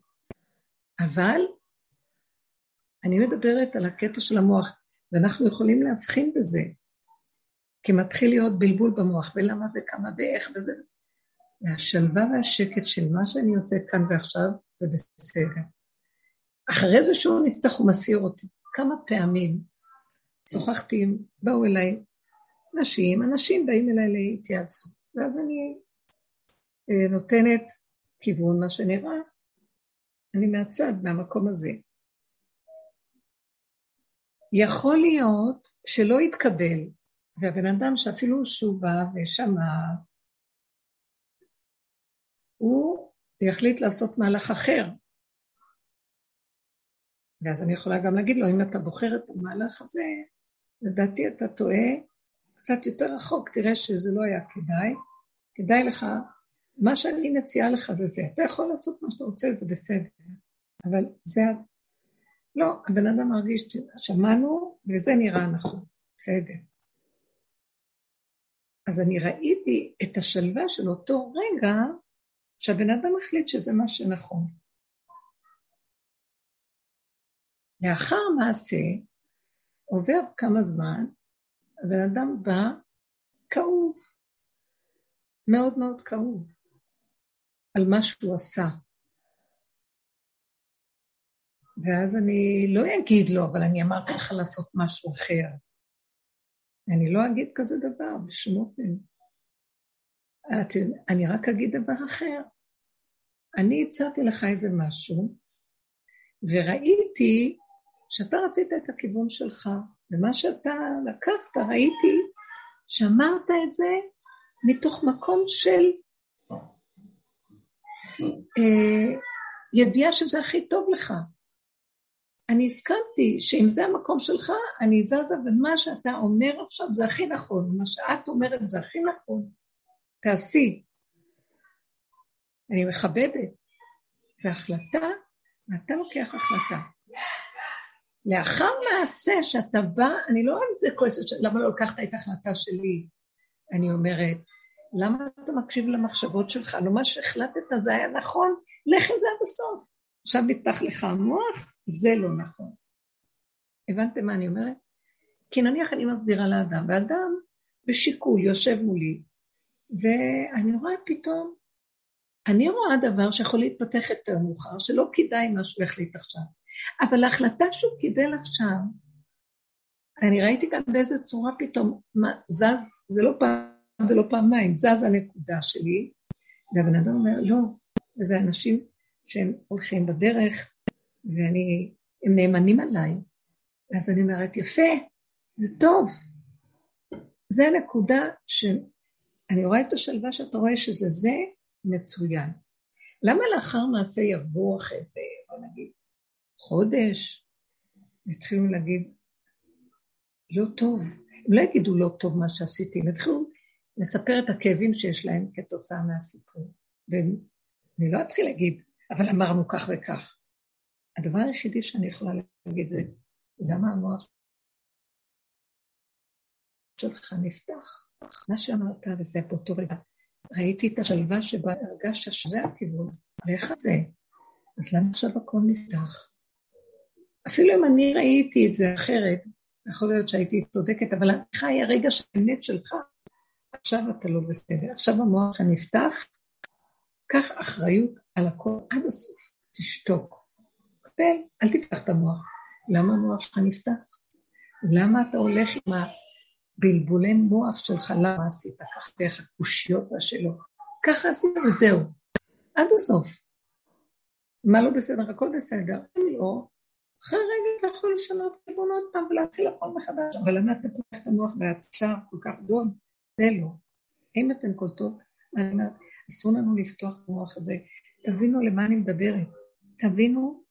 אבל אני מדברת על הקטע של המוח, ואנחנו יכולים להבחין בזה, כי מתחיל להיות בלבול במוח, ולמה וכמה ואיך וזה. והשלווה והשקט של מה שאני עושה כאן ועכשיו, זה בסדר. אחרי זה שהוא נפתח הוא מסיר אותי. כמה פעמים שוחחתי, באו אליי נשים, אנשים באים אליי להתייעצות, ואז אני אה, נותנת כיוון, מה שנראה, אני מהצד, מהמקום הזה. יכול להיות שלא יתקבל, והבן אדם שאפילו שהוא בא ושמע, הוא יחליט לעשות מהלך אחר. ואז אני יכולה גם להגיד לו, אם אתה בוחר את המהלך הזה, לדעתי אתה טועה קצת יותר רחוק, תראה שזה לא היה כדאי. כדאי לך, מה שאני מציעה לך זה זה. אתה יכול לעשות מה שאתה רוצה, זה בסדר. אבל זה... לא, הבן אדם מרגיש, שמענו, וזה נראה נכון. בסדר. אז אני ראיתי את השלווה של אותו רגע שהבן אדם החליט שזה מה שנכון. לאחר מעשה, עובר כמה זמן, הבן אדם בא כאוב, מאוד מאוד כאוב, על מה שהוא עשה. ואז אני לא אגיד לו, אבל אני אמרתי לך לעשות משהו אחר. אני לא אגיד כזה דבר בשום אופן. אני רק אגיד דבר אחר. אני הצעתי לך איזה משהו, וראיתי שאתה רצית את הכיוון שלך, ומה שאתה לקחת, ראיתי שאמרת את זה מתוך מקום של אה, ידיעה שזה הכי טוב לך. אני הסכמתי שאם זה המקום שלך, אני זזה, ומה שאתה אומר עכשיו זה הכי נכון, מה שאת אומרת זה הכי נכון, תעשי. אני מכבדת. זה החלטה, ואתה לוקח החלטה. לאחר מעשה שאתה בא, אני לא על זה כועסת, למה לא לקחת את ההחלטה שלי? אני אומרת, למה אתה מקשיב למחשבות שלך? לא מה שהחלטת זה היה נכון, לך עם זה עד הסוף. עכשיו נפתח לך המוח, זה לא נכון. הבנתם מה אני אומרת? כי נניח אני מסבירה לאדם, ואדם בשיקול יושב מולי, ואני רואה פתאום, אני רואה דבר שיכול להתפתח יותר מאוחר, שלא כדאי מה שהוא יחליט עכשיו. אבל ההחלטה שהוא קיבל עכשיו, אני ראיתי כאן באיזה צורה פתאום, מה, זז, זה לא פעם ולא פעמיים, זז הנקודה שלי, והבן אדם אומר, לא, וזה אנשים שהם הולכים בדרך, ואני, הם נאמנים עליי. אז אני אומרת, יפה, זה טוב. זה הנקודה שאני רואה את השלווה שאתה רואה שזה זה מצוין. למה לאחר מעשה יבוא אחרי זה, בוא נגיד, חודש, התחילו להגיד, לא טוב. הם לא יגידו לא טוב מה שעשיתי, הם התחילו לספר את הכאבים שיש להם כתוצאה מהסיפור. ואני לא אתחיל להגיד, אבל אמרנו כך וכך. הדבר היחידי שאני יכולה להגיד זה, למה המוח שלך נפתח? מה שאמרת, וזה באותו רגע, ראיתי את השלווה שבה הרגשת שזה הכיוון, ואיך זה? אז למה עכשיו הכל נפתח? אפילו אם אני ראיתי את זה אחרת, יכול להיות שהייתי צודקת, אבל אני חי הרגע של האמת שלך, עכשיו אתה לא בסדר, עכשיו המוח הנפתח, קח אחריות על הכל עד הסוף, תשתוק. קבל, אל תפתח את המוח. למה המוח שלך נפתח? למה אתה הולך עם הבלבולי מוח שלך? למה עשית כך דרך הקושיות והשאלות? ככה עשית וזהו, עד הסוף. מה לא בסדר? הכל בסדר. אם לא, אחרי רגע אתה יכול לשנות כיוון עוד פעם ולהתחיל הכל מחדש. אבל למה אתה פותח את המוח והצער כל כך גדול? זה לא. אם אתן קולטות, אני אומרת, אסור לנו לפתוח את המוח הזה. תבינו למה אני מדברת. תבינו,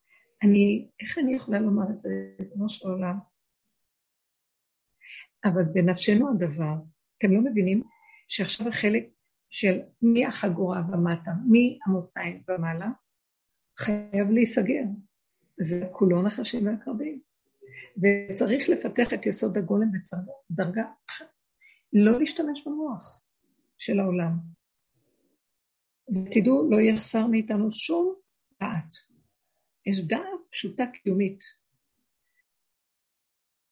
אני, איך אני יכולה לומר את זה, כמו של העולם? אבל בנפשנו הדבר, אתם לא מבינים שעכשיו החלק של מהחגורה ומטה, מהמותניים ומעלה, חייב להיסגר. זה כולו נחשים ועקרבים. וצריך לפתח את יסוד הגולם בדרגה אחת. לא להשתמש במוח של העולם. ותדעו, לא יחסר מאיתנו שום דעת. יש דעת פשוטה קיומית.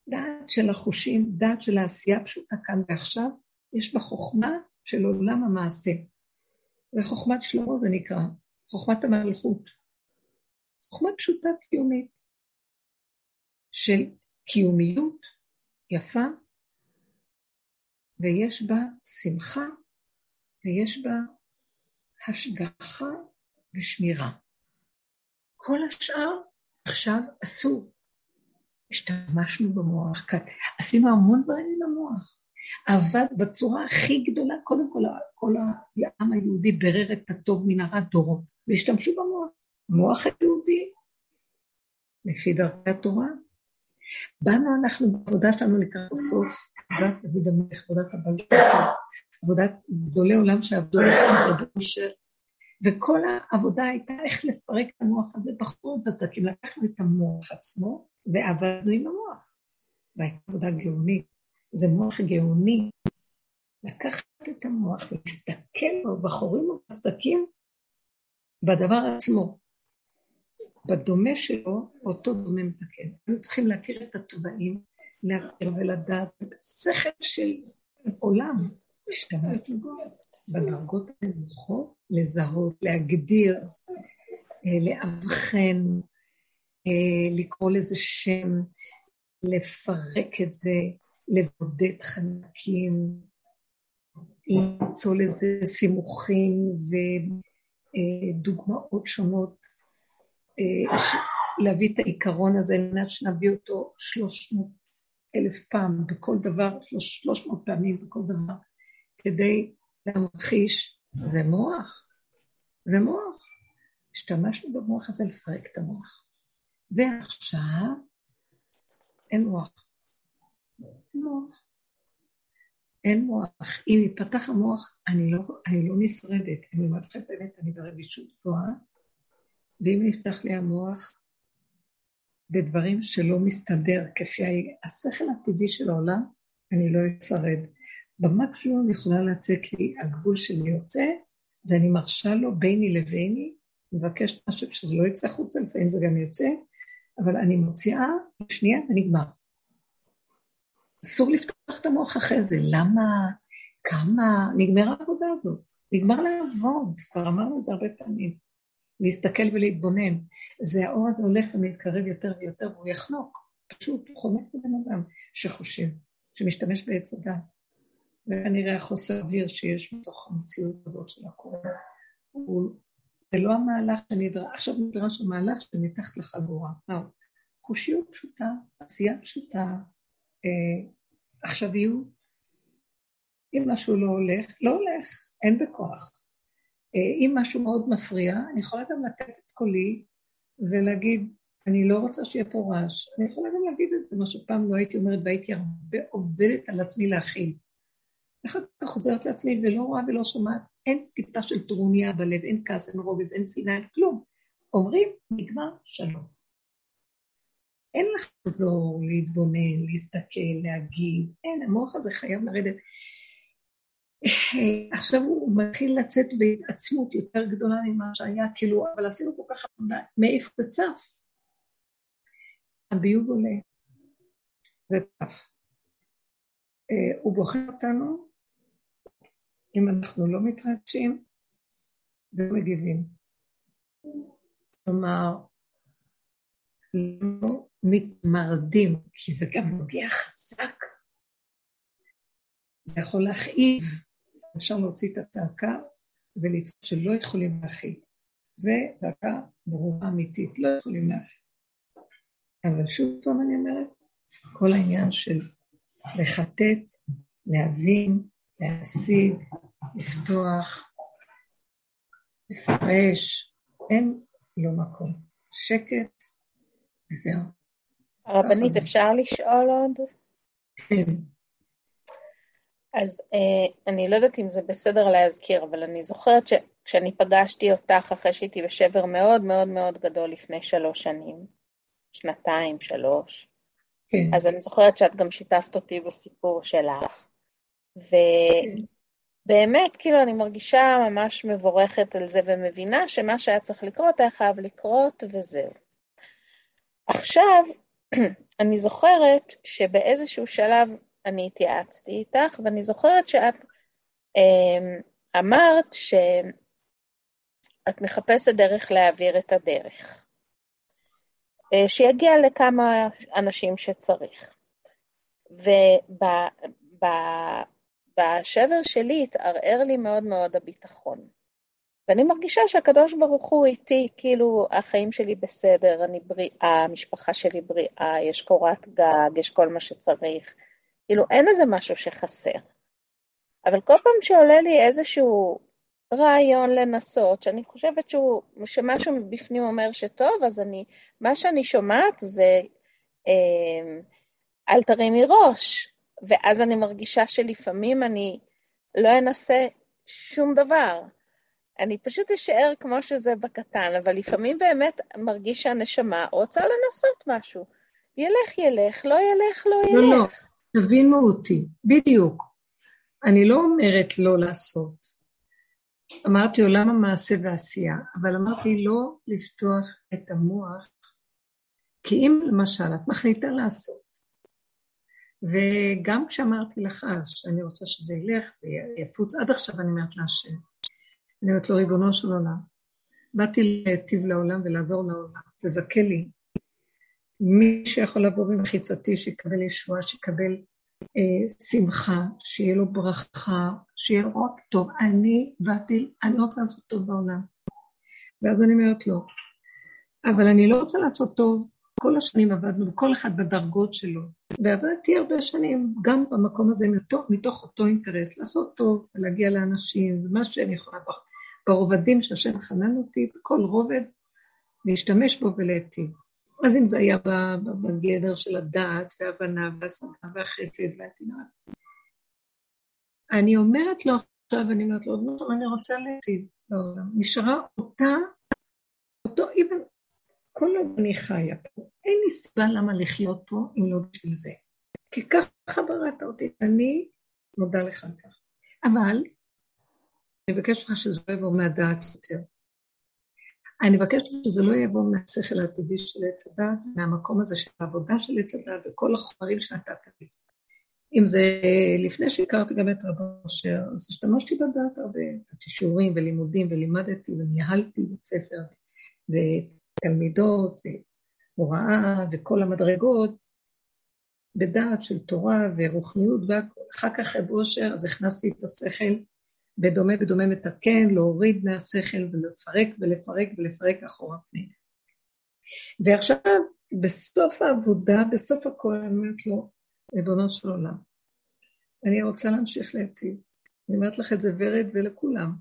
דעת של החושים, דעת של העשייה הפשוטה כאן ועכשיו, יש בה חוכמה של עולם המעשה. וחוכמת שלמה זה נקרא, חוכמת המלכות. חוכמה פשוטה קיומית, של קיומיות יפה, ויש בה שמחה, ויש בה השגחה ושמירה. כל השאר עכשיו אסור. השתמשנו במוח, עשינו המון דברים עם המוח. עבד בצורה הכי גדולה, קודם כל, כל העם היהודי ברר את הטוב מן הרע דורות, והשתמשו במוח. המוח היהודי, לפי דרכי התורה. באנו אנחנו בעבודה שלנו לקראת הסוף, עבודת דוד המלך, עבודת הבלטה, עבודת גדולי עולם שעבדו לכם בבושר, וכל העבודה הייתה איך לפרק את המוח הזה בחורות בסדקים. לקחנו את המוח עצמו ועבדנו עם המוח. והייתה עבודה גאונית. זה מוח גאוני. לקחת את המוח ולהסתכל בו בחורים ובסדקים בדבר עצמו. בדומה שלו, אותו דומה מתקן. אנחנו צריכים להכיר את התוואים, להכיר ולדעת, שכל של עולם, השתמשת בדרגות הנמוכות, לזהות, להגדיר, אה, לאבחן, אה, לקרוא לזה שם, לפרק את זה, לבודד חנקים, למצוא לזה סימוכים ודוגמאות שונות. אה, להביא את העיקרון הזה, לנת שנביא אותו שלוש מאות אלף פעם בכל דבר, שלוש מאות פעמים בכל דבר, כדי להמחיש, זה מוח, זה מוח. השתמשנו במוח הזה לפרק את המוח. ועכשיו אין מוח. אין מוח. אין מוח. אם ייפתח המוח, אני לא, אני לא נשרדת. אני אומרת לכם באמת, אני ברגישות גבוהה, ואם נפתח לי המוח בדברים שלא מסתדר כפי השכל הטבעי של העולם, אני לא אצרד. במקסימום יכולה לצאת לי הגבול שלי יוצא, ואני מרשה לו ביני לביני, מבקשת משהו שזה לא יצא החוצה, לפעמים זה גם יוצא, אבל אני מוציאה שנייה ונגמר. אסור לפתוח את המוח אחרי זה, למה, כמה, נגמרה העבודה הזאת, נגמר לעבוד, כבר אמרנו את זה הרבה פעמים, להסתכל ולהתבונן. זה האור הזה הולך ומתקרב יותר ויותר, והוא יחנוק, פשוט הוא חונק בבן אדם שחושב, שמשתמש בעץ הדת. וכנראה החוסר אוויר שיש בתוך המציאות הזאת של הקורונה, זה לא המהלך שנדרש, עכשיו נדרש המהלך שמתחת לחגורה. לא. חושיות פשוטה, עשייה פשוטה, אה, עכשוויות. אם משהו לא הולך, לא הולך, אין בכוח. אה, אם משהו מאוד מפריע, אני יכולה גם לתת את קולי ולהגיד, אני לא רוצה שיהיה פה רעש. אני יכולה גם להגיד את זה, מה שפעם לא הייתי אומרת, והייתי הרבה עובדת על עצמי להכיל. אחר כך חוזרת לעצמי ולא רואה ולא שומעת, אין טיפה של טרוניה בלב, אין כעס, אין רוגז, אין שנאה, אין כלום. אומרים, נגמר, שלום. אין לחזור, להתבונן, להסתכל, להגיד, אין, המוח הזה חייב לרדת. עכשיו הוא מתחיל לצאת בהתעצמות יותר גדולה ממה שהיה, כאילו, אבל עשינו כל כך הרבה, מאיפה זה צף? הביוב עולה, זה צף. אה, הוא בוחר אותנו אם אנחנו לא מתרגשים ומגיבים. כלומר, לא מתמרדים, כי זה גם נוגע חזק. זה יכול להכאיב, אפשר להוציא את הצעקה וליצור שלא יכולים להכיל. זה צעקה ברורה אמיתית, לא יכולים להכיל. אבל שוב פעם אני אומרת, כל העניין של לחטט, להבין, להשיג, לפתוח, לפרש, אין לו מקום. שקט, וזהו. הרבנית, אפשר לשאול עוד? כן. אז אה, אני לא יודעת אם זה בסדר להזכיר, אבל אני זוכרת שכשאני פגשתי אותך אחרי שהייתי בשבר מאוד מאוד מאוד גדול לפני שלוש שנים, שנתיים, שלוש, כן. אז אני זוכרת שאת גם שיתפת אותי בסיפור שלך. ובאמת. כאילו, אני מרגישה ממש מבורכת על זה ומבינה שמה שהיה צריך לקרות היה חייב לקרות וזהו. עכשיו, אני זוכרת שבאיזשהו שלב אני התייעצתי איתך, ואני זוכרת שאת אמ, אמרת שאת מחפשת דרך להעביר את הדרך. אה, שיגיע לכמה אנשים שצריך. ובשבר שלי התערער לי מאוד מאוד הביטחון. ואני מרגישה שהקדוש ברוך הוא איתי, כאילו החיים שלי בסדר, אני בריאה, המשפחה שלי בריאה, יש קורת גג, יש כל מה שצריך. כאילו אין איזה משהו שחסר. אבל כל פעם שעולה לי איזשהו רעיון לנסות, שאני חושבת שהוא, שמשהו מבפנים אומר שטוב, אז אני, מה שאני שומעת זה אה, אל תרימי ראש, ואז אני מרגישה שלפעמים אני לא אנסה שום דבר. אני פשוט אשאר כמו שזה בקטן, אבל לפעמים באמת מרגיש שהנשמה רוצה לנסות משהו. ילך, ילך, לא ילך, לא ילך. לא, לא, תבינו אותי, בדיוק. אני לא אומרת לא לעשות. אמרתי עולם המעשה והעשייה, אבל אמרתי לא לפתוח את המוח, כי אם למשל את מחליטה לעשות, וגם כשאמרתי לך אז שאני רוצה שזה ילך ויפוץ, עד עכשיו אני אומרת להשם, אני אומרת לו, ריבונו של עולם, באתי להיטיב לעולם ולעזור לעולם, תזכה לי. מי שיכול לבוא במחיצתי, שיקבל ישועה, שיקבל אה, שמחה, שיהיה לו ברכה, שיהיה לו רק טוב. אני באתי, אני רוצה לעשות טוב בעולם. ואז אני אומרת לו, אבל אני לא רוצה לעשות טוב, כל השנים עבדנו, כל אחד בדרגות שלו, ועבדתי הרבה שנים גם במקום הזה מתוך, מתוך אותו אינטרס, לעשות טוב ולהגיע לאנשים, ומה שאני יכולה ברובדים שהשם חנן אותי, בכל רובד, להשתמש בו ולהיטיב. אז אם זה היה בגדר של הדעת וההבנה והשמה והחסד והתינוק. אני אומרת לו עכשיו, אני אומרת לו, אני רוצה להיטיב לעולם. נשארה אותה, באותו, אבן, כל עוד אני חיה פה, אין לי סיבה למה לחיות פה אם לא בשביל זה. כי ככה בראת אותי, אני מודה לך על כך. אבל, אני מבקש ממך שזה לא יבוא מהדעת יותר. אני מבקשת שזה לא יבוא מהשכל הטבעי של עץ הדת, מהמקום הזה של העבודה של עץ הדת וכל החומרים שנתת לי. אם זה לפני שהכרתי גם את רב אושר, אז השתמשתי בדת הרבה, שיעורים ולימודים ולימדתי וניהלתי בית ספר ותלמידות והוראה וכל המדרגות בדעת של תורה ורוחניות והכל. אחר כך רב אושר, אז הכנסתי את השכל בדומה בדומה מתקן, להוריד מהשכל ולפרק ולפרק ולפרק אחורה פנימה. ועכשיו, בסוף העבודה, בסוף הכל, אני אומרת לו, ריבונו של עולם, אני רוצה להמשיך להיטיב. אני אומרת לך את זה ורד ולכולם.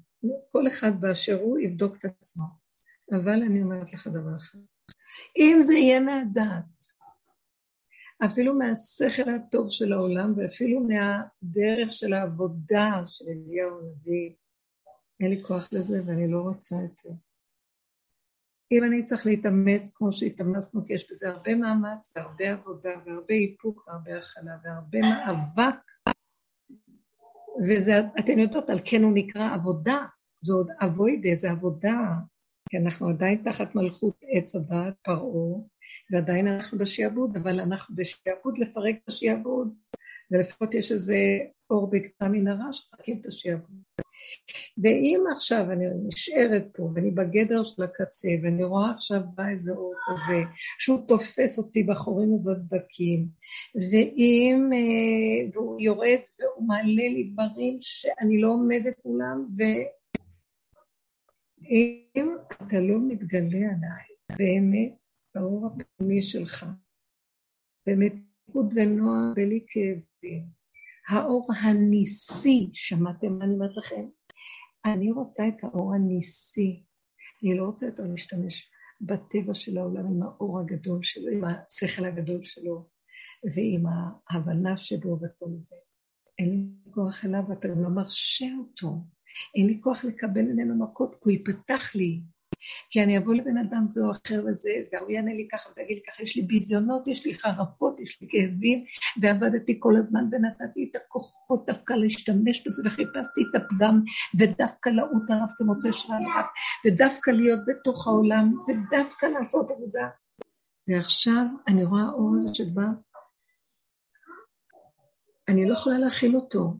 כל אחד באשר הוא יבדוק את עצמו. אבל אני אומרת לך דבר אחד, אם זה יהיה מהדעת, אפילו מהשכל הטוב של העולם ואפילו מהדרך של העבודה של אליהו הנביא. אין לי כוח לזה ואני לא רוצה את זה. אם אני צריך להתאמץ כמו שהתאמצנו, כי יש בזה הרבה מאמץ והרבה עבודה והרבה איפוק והרבה הכלה והרבה מאבק, וזה, אתן יודעות, על כן הוא נקרא עבודה, זה עוד אבוידה, זה עבודה, כי אנחנו עדיין תחת מלכות עץ הדת, פרעה, ועדיין אנחנו בשעבוד, אבל אנחנו בשעבוד לפרק את השעבוד, ולפחות יש איזה אור בקצה מנהרה שפרקים את השעבוד. ואם עכשיו אני נשארת פה, ואני בגדר של הקצה, ואני רואה עכשיו בא איזה אור כזה, שהוא תופס אותי בחורים ובסדקים, ואם, אה, והוא יורד והוא מעלה לי דברים שאני לא עומדת מולם, ואם אתה לא מתגלה עליי, באמת, באור הפנימי שלך, במתיקות ונוער בלי כאבים. האור הניסי, שמעתם מה אני אומרת לכם? אני רוצה את האור הניסי. אני לא רוצה יותר להשתמש בטבע של העולם עם האור הגדול שלו, עם השכל הגדול שלו, ועם ההבנה שבו וכל זה. אין לי כוח אליו, ואתה גם לא מרשה אותו. אין לי כוח לקבל ממנו מכות, כי הוא יפתח לי. כי אני אבוא לבן אדם זה או אחר וזה, והוא יענה לי ככה ויגיד לי ככה, יש לי ביזיונות, יש לי חרפות, יש לי כאבים, ועבדתי כל הזמן ונתתי את הכוחות דווקא להשתמש בזה, וחיפשתי את הפגם, ודווקא לעוט הרב כמוצא רב, ודווקא להיות בתוך העולם, ודווקא לעשות עבודה. ועכשיו אני רואה האור הזה שבא, אני לא יכולה להכיל אותו.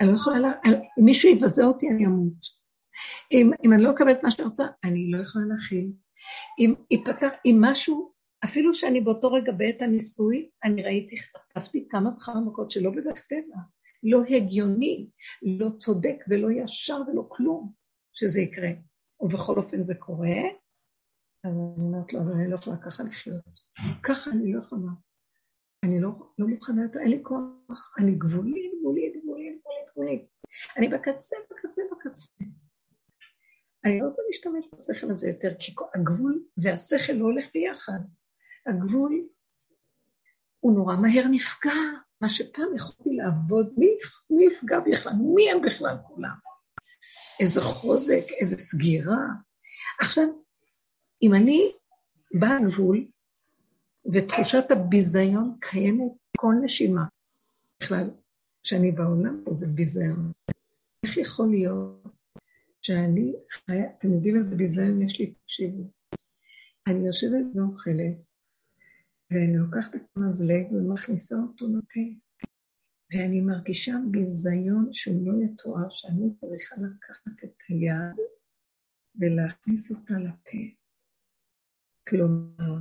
אני לא יכולה, לה... אם מישהו יבזה אותי, אני אמות. אם, אם אני לא אקבל את מה שאני רוצה, אני לא יכולה להכיל. אם ייפתח, אם משהו, אפילו שאני באותו רגע בעת הניסוי, אני ראיתי, חטפתי כמה וכמה מכות שלא בדרך טבע, לא הגיוני, לא צודק ולא ישר ולא כלום שזה יקרה. ובכל אופן זה קורה, אז אני אומרת לו, אז אני לא יכולה ככה לחיות. ככה אני לא יכולה. אני לא, לא מוכנה אין לי כוח, אני גבולית, גבולית, גבולית. אני בקצה, בקצה, בקצה. אני לא רוצה להשתמש בשכל הזה יותר, כי הגבול והשכל לא הולך ביחד. הגבול הוא נורא מהר נפגע, מה שפעם יכולתי לעבוד, מי, מי יפגע בכלל? מי הם בכלל כולם? איזה חוזק, איזה סגירה. עכשיו, אם אני באה הגבול, ותחושת הביזיון קיימת כל נשימה, בכלל, כשאני בעולם פה זה ביזיון. איך יכול להיות שאני חיה, אתם יודעים איזה ביזיון יש לי, תקשיבו. אני יושבת ואוכלת, ואני לוקחת את המזלג ומכניסה אותו לפה, ואני מרגישה ביזיון שהוא לא יתואר, שאני צריכה לקחת את היד ולהכניס אותה לפה. כלומר,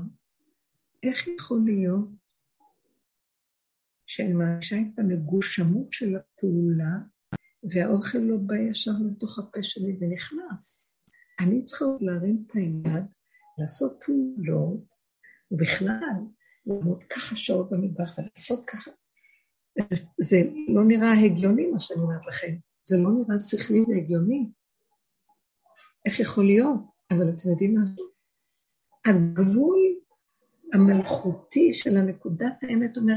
איך יכול להיות שאני מרגישה את המגושמות של הפעולה והאוכל לא בא ישר לתוך הפה שלי ונכנס. אני צריכה להרים את היד, לעשות פעולות, ובכלל, לעמוד ככה שעות במטבח ולעשות ככה. זה, זה לא נראה הגיוני מה שאני אומרת לכם, זה לא נראה שכלי והגיוני. איך יכול להיות? אבל אתם יודעים מה? הגבול המלכותי של הנקודת האמת אומר,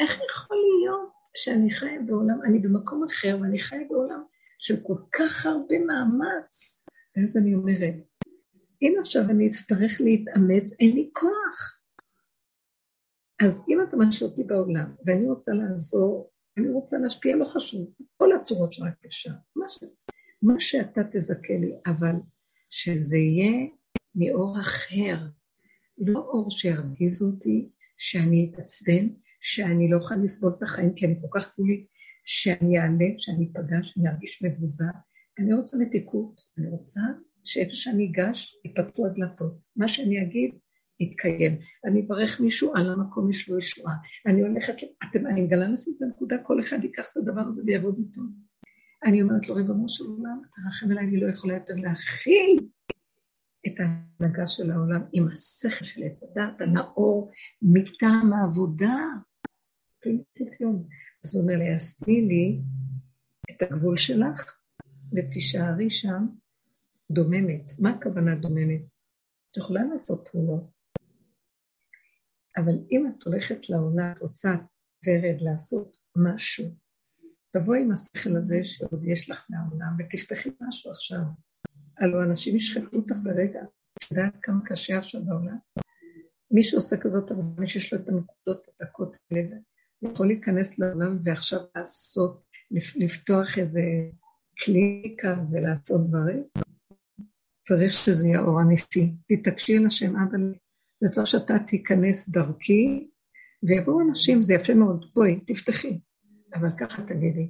איך יכול להיות שאני חיה בעולם, אני במקום אחר, ואני חיה בעולם של כל כך הרבה מאמץ. ואז אני אומרת, אם עכשיו אני אצטרך להתאמץ, אין לי כוח. אז אם אתה משאיר אותי בעולם, ואני רוצה לעזור, אני רוצה להשפיע, לא חשוב, כל הצורות שרק אפשר, מה, ש... מה שאתה תזכה לי, אבל שזה יהיה מאור אחר, לא אור שירגיז אותי, שאני אתעצבן, שאני לא אוכל לסבול את החיים, כי אני כל כך כולי, שאני אעלה, שאני אפגע, שאני ארגיש מבוזה. אני רוצה מתיקות, אני רוצה שאיפה שאני אגש, יפתחו הדלתות. מה שאני אגיד, יתקיים. אני אברך מישהו, על המקום יש לו ישועה. אני הולכת, אתם, אני מגלה לכם את הנקודה, כל אחד ייקח את הדבר הזה ויעבוד איתו. אני אומרת לו, ריבונו של עולם, תרחם אליי, אני לא יכולה יותר להכיל את ההנהגה של העולם עם השכל של עץ הדת הנאור מטעם העבודה. אז הוא אומר לי, אז תני לי את הגבול שלך ותישארי שם דוממת. מה הכוונה דוממת? את יכולה לעשות פעולות, אבל אם את הולכת לעולם, את רוצה ורד לעשות משהו, תבואי עם השכל הזה שעוד יש לך מהעולם ותפתחי משהו עכשיו. הלוא אנשים ישחטו אותך ברגע. את יודעת כמה קשה עכשיו בעולם? מי שעושה כזאת עבודה, מי שיש לו את הנקודות הדקות האלה, יכול להיכנס לעולם ועכשיו לעשות, לפתוח איזה קליניקה ולעשות דברים. צריך שזה יהיה אור הניסי. תתעקשי על השם אבא לי. זה צריך שאתה תיכנס דרכי, ויבואו אנשים, זה יפה מאוד. בואי, תפתחי. אבל ככה תגידי.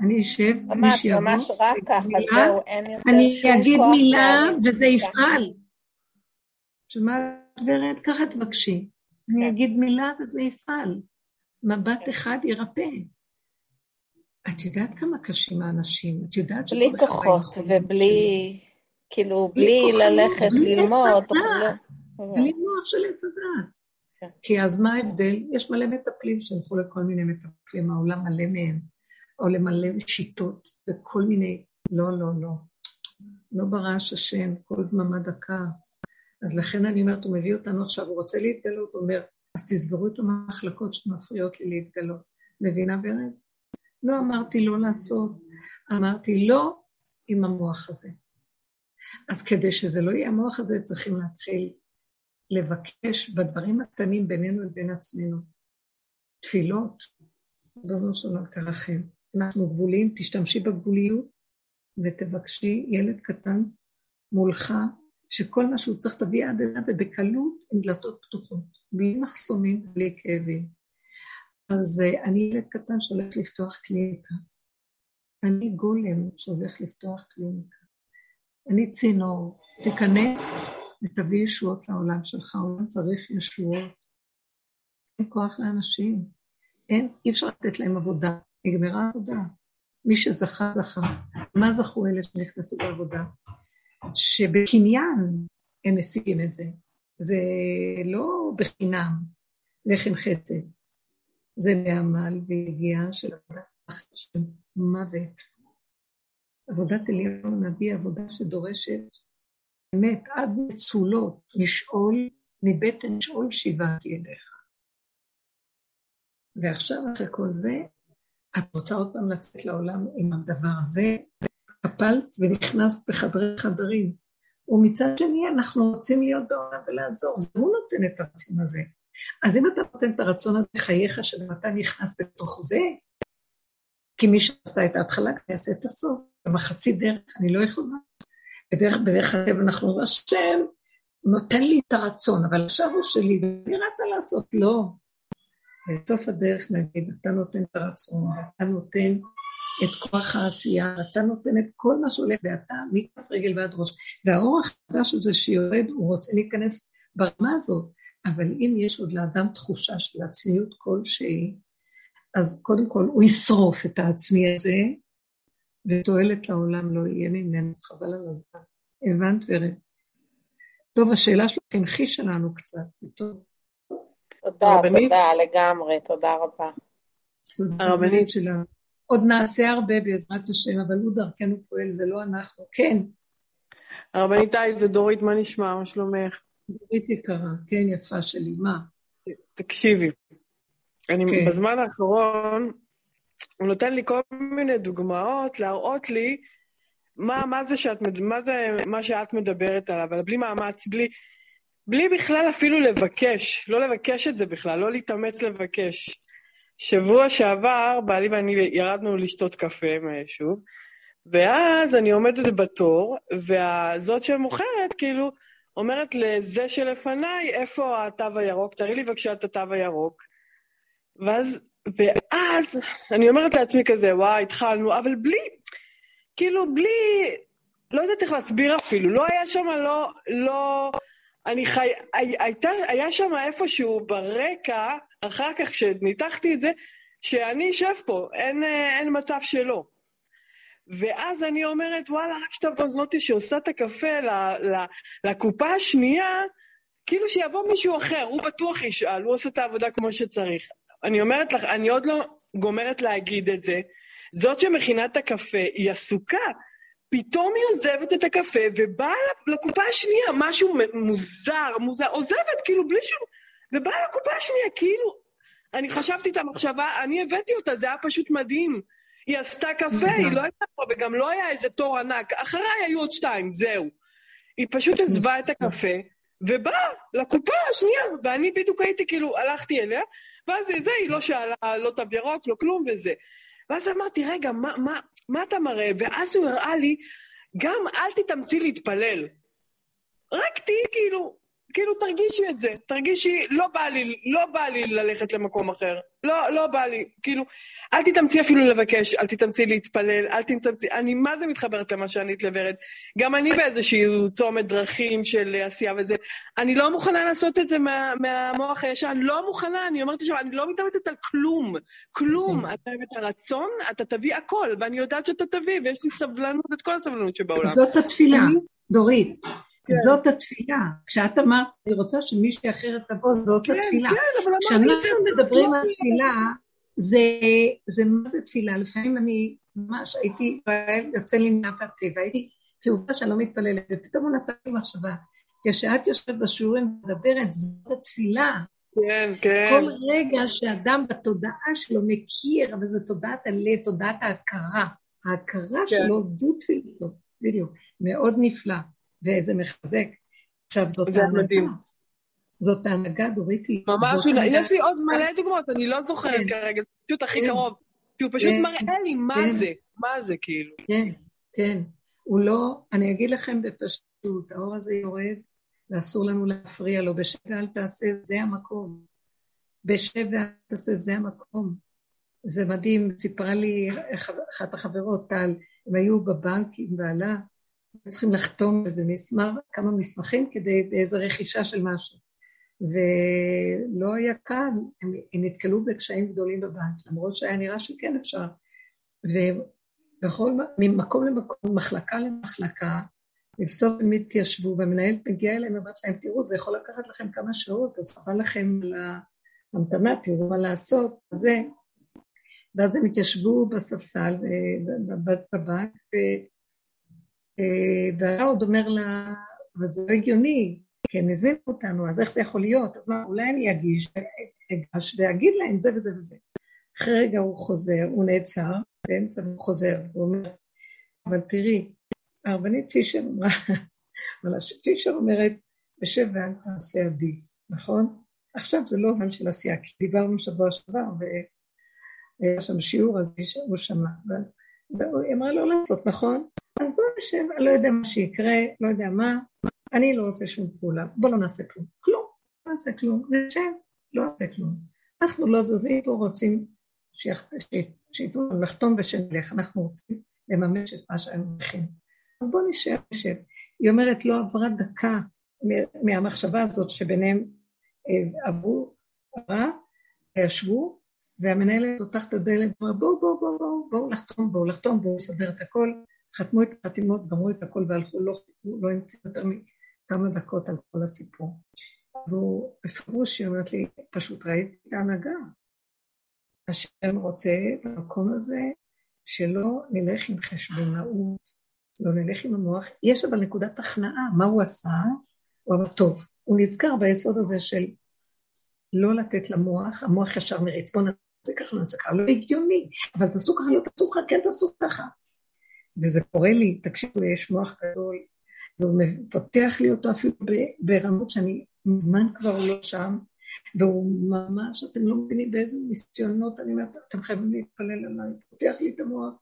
אני אשב, מי שיבוא, ממש רק ככה, זהו, אין יותר אני אגיד מילה וזה יפעל. שמעת ורד? ככה תבקשי. אני כן. אגיד מילה וזה יפעל. מבט אחד ירפא. את יודעת כמה קשים האנשים, את יודעת בלי כוחות ובלי, כאילו, בלי ללכת ללמוד. לא- בלי מוח של עץ הדעת. כן. כי אז מה ההבדל? יש מלא מטפלים שהלכו לכל מיני מטפלים, העולם מלא מהם, או למלא שיטות וכל מיני, לא, לא, לא. לא ברעש השם, כל דממה דקה. אז לכן אני אומרת, הוא מביא אותנו עכשיו, הוא רוצה להתגלות, הוא אומר, אז תסגרו את המחלקות שמפריעות לי להתגלות. מבינה ברד? לא אמרתי לא לעשות, אמרתי לא עם המוח הזה. אז כדי שזה לא יהיה המוח הזה, צריכים להתחיל לבקש בדברים הקטנים בינינו לבין עצמנו. תפילות, ריבונו שלום תרחם. אנחנו גבוליים, תשתמשי בגבוליות ותבקשי ילד קטן מולך, שכל מה שהוא צריך תביא עד אליו ובקלות עם דלתות פתוחות, בלי מחסומים, בלי כאבים. אז uh, אני ילד קטן שהולך לפתוח קליניקה. אני גולם שהולך לפתוח קליניקה. אני צינור, תיכנס ותביא ישועות לעולם שלך, העולם צריך ישועות. אין כוח לאנשים, אין, אי אפשר לתת להם עבודה, נגמרה עבודה. מי שזכה, זכה. מה זכו אלה שנכנסו לעבודה? שבקניין הם משיגים את זה. זה לא בחינם, לחם חסד. זה מעמל ויגיעה של עבודת של מוות. עבודת אליהו הנביא, עבודה שדורשת באמת עד מצולות, לשאול, מבטן שאול שיבעתי אליך. ועכשיו אחרי כל זה, את רוצה עוד פעם לצאת לעולם עם הדבר הזה, קפלת ונכנסת בחדרי חדרים. ומצד שני, אנחנו רוצים להיות בעולם ולעזור, זה הוא נותן את הרצון הזה. אז אם אתה נותן את הרצון הזה חייך, שגם אתה נכנס בתוך זה, כי מי שעשה את ההתחלה, יעשה את הסוף. במחצית דרך, אני לא יכולה. בדרך, בדרך הטבע אנחנו השם נותן לי את הרצון, אבל עכשיו הוא שלי, ואני רצה לעשות, לא. בסוף הדרך נגיד, אתה נותן את הרצון, אתה נותן את כוח העשייה, אתה נותן את כל מה שעולה, ואתה מכף רגל ועד ראש. והאור החדש הזה שיורד, הוא רוצה להיכנס ברמה הזאת, אבל אם יש עוד לאדם תחושה של עצמיות כלשהי, אז קודם כל הוא ישרוף את העצמי הזה, ותועלת לעולם לא יהיה ממנו, חבל על הזמן. הבנת ורד? טוב, השאלה שלך המחישה לנו קצת, טוב. תודה, תודה לגמרי, תודה רבה. הרבנית שלנו. עוד נעשה הרבה בעזרת השם, אבל הוא דרכנו פועל, זה לא אנחנו. כן. הרבנית טי, זה דורית, מה נשמע? מה שלומך? דורית יקרה, כן, יפה שלי, מה? תקשיבי, אני כן. בזמן האחרון, הוא נותן לי כל מיני דוגמאות להראות לי מה, מה זה שאת, מה זה מה שאת מדברת עליו, אבל בלי מאמץ, בלי, בלי בכלל אפילו לבקש, לא לבקש את זה בכלל, לא להתאמץ לבקש. שבוע שעבר, בעלי ואני ירדנו לשתות קפה שוב, ואז אני עומדת בתור, וזאת שמוכרת, כאילו, אומרת לזה שלפניי, איפה התו הירוק? תראי לי בבקשה את התו הירוק. ואז, ואז אני אומרת לעצמי כזה, וואי, התחלנו, אבל בלי, כאילו, בלי, לא יודעת איך להסביר אפילו, לא היה שם, לא, לא, אני חי... הייתה, היה שם איפשהו ברקע, אחר כך כשניתחתי את זה, שאני אשב פה, אין, אין מצב שלא. ואז אני אומרת, וואלה, רק שאתה זאתי שעושה את הקפה ל, ל, לקופה השנייה, כאילו שיבוא מישהו אחר, הוא בטוח ישאל, הוא עושה את העבודה כמו שצריך. אני אומרת לך, אני עוד לא גומרת להגיד את זה. זאת שמכינה את הקפה, היא עסוקה. פתאום היא עוזבת את הקפה ובאה לקופה השנייה, משהו מוזר, מוזר, עוזבת כאילו בלי שום... ובאה לקופה השנייה, כאילו... אני חשבתי את המחשבה, אני הבאתי אותה, זה היה פשוט מדהים. היא עשתה קפה, היא לא הייתה פה, וגם לא היה איזה תור ענק. אחריי היו עוד שתיים, זהו. היא פשוט עזבה את הקפה, ובאה לקופה השנייה, ואני בדיוק הייתי כאילו, הלכתי אליה, ואז זה, היא לא שאלה, לא תו ירוק, לא כלום וזה. ואז אמרתי, רגע, מה, מה, מה אתה מראה? ואז הוא הראה לי, גם אל תתאמצי להתפלל. רק תהיי כאילו, כאילו תרגישי את זה, תרגישי, לא בא לי, לא בא לי ללכת למקום אחר. לא, לא בא לי. כאילו, אל תתאמצי אפילו לבקש, אל תתאמצי להתפלל, אל תתאמצי... אני מה זה מתחברת למה שענית לוורד. גם אני באיזשהו צומת דרכים של עשייה וזה. אני לא מוכנה לעשות את זה מה, מהמוח הישן, לא מוכנה, אני אומרת עכשיו, אני לא מתאמצת על כלום. כלום. כן. אתה את הרצון, אתה תביא הכל, ואני יודעת שאתה תביא, ויש לי סבלנות, את כל הסבלנות שבעולם. זאת התפילה. דורית. כן. זאת התפילה. כשאת אמרת, אני רוצה שמישהי אחרת תבוא, זאת כן, התפילה. כן, אבל אמרתי כשאנחנו מדברים על תפילה, זה, זה מה זה תפילה? לפעמים אני ממש הייתי, יוצא לי מהפה, והייתי כאובה שאני לא מתפללת, ופתאום הוא נתן לי מחשבה. כשאת יושבת בשיעורים ומדברת, זאת התפילה. כן, כן. כל רגע שאדם בתודעה שלו מכיר, אבל זו תודעת הלב, תודעת ההכרה. ההכרה כן. שלו זו תפילתו, בדיוק. מאוד נפלא. וזה מחזק. עכשיו, זאת ההנהגה. זאת ההנהגה, דוריתי. ממש, יש לי עוד מלא דוגמאות, אני לא זוכרת כן. כרגע, זה פשוט הכי כן. קרוב. שהוא פשוט כן. מראה לי מה זה, מה זה כאילו. כן, כן. הוא לא, אני אגיד לכם בפשטות, האור הזה יורד, ואסור לנו להפריע לו. בשב ואל תעשה, זה המקום. בשב ואל תעשה, זה המקום. זה מדהים, סיפרה לי אחת החברות, טל, הם היו בבנק עם בעלה, צריכים לחתום איזה מסמך, כמה מסמכים כדי, באיזה רכישה של משהו. ולא היה קל, הם, הם נתקלו בקשיים גדולים בבנק, למרות שהיה נראה שכן אפשר. ובכל, ממקום למקום, מחלקה למחלקה, לבסוף הם התיישבו, והמנהלת מגיעה אליהם ואומרת להם, תראו, זה יכול לקחת לכם כמה שעות, אז חבל לכם על ההמתנה, תראו מה לעשות, זה. ואז הם התיישבו בספסל בבנק, אה, והיה עוד אומר לה, אבל זה לא הגיוני, כי הם הזמינו אותנו, אז איך זה יכול להיות? אז מה, אולי אני אגיש, אגש ואגיד להם זה וזה וזה. אחרי רגע הוא חוזר, הוא נעצר, באמצע הוא חוזר, הוא אומר, אבל תראי, הרבנית פישר אמרה, אבל פישר אומרת, בשב ואל תעשה עדי, נכון? עכשיו זה לא זמן של עשייה, כי דיברנו שבוע שעבר, והיה שם שיעור, אז הוא שמע. היא אמרה לא לעשות, נכון? אז בואו נשב, אני לא יודע מה שיקרה, לא יודע מה, אני לא עושה שום פעולה, בואו לא נעשה כלום. כלום, לא נעשה כלום, נשב, לא נעשה כלום. אנחנו לא זזים פה, רוצים שייתנו לנו לחתום ושנלך, אנחנו רוצים לממש את מה שהם הולכים. אז בואו נשב, נשב. היא אומרת, לא עברה דקה מהמחשבה הזאת שביניהם אה, עברו, עברה, ישבו, והמנהלת פותחת את הדלת, בואו, בואו, בואו, בואו, בואו לחתום, בואו לחתום, בואו לסדר את הכל. חתמו את החתימות, גמרו את הכל והלכו, לא, לא המתינו יותר מכמה דקות על כל הסיפור. אז הוא בפירוש, היא אומרת לי, פשוט ראיתי את ההנהגה. השם רוצה במקום הזה שלא נלך עם חשבונאות, לא נלך עם המוח. יש אבל נקודת הכנעה, מה הוא עשה? הוא אמר, טוב, הוא נזכר ביסוד הזה של לא לתת למוח, המוח ישר מריץ, בואו נעשה ככה, נעשה ככה, לא הגיוני, אבל תעשו ככה, לא תעשו ככה, כן תעשו ככה. וזה קורה לי, תקשיבו, יש מוח גדול, והוא פותח לי אותו אפילו ברמות שאני מזמן כבר לא שם, והוא ממש, אתם לא מבינים באיזה ניסיונות, אני אומרת, אתם חייבים להתפלל עליי, פותח לי את המוח,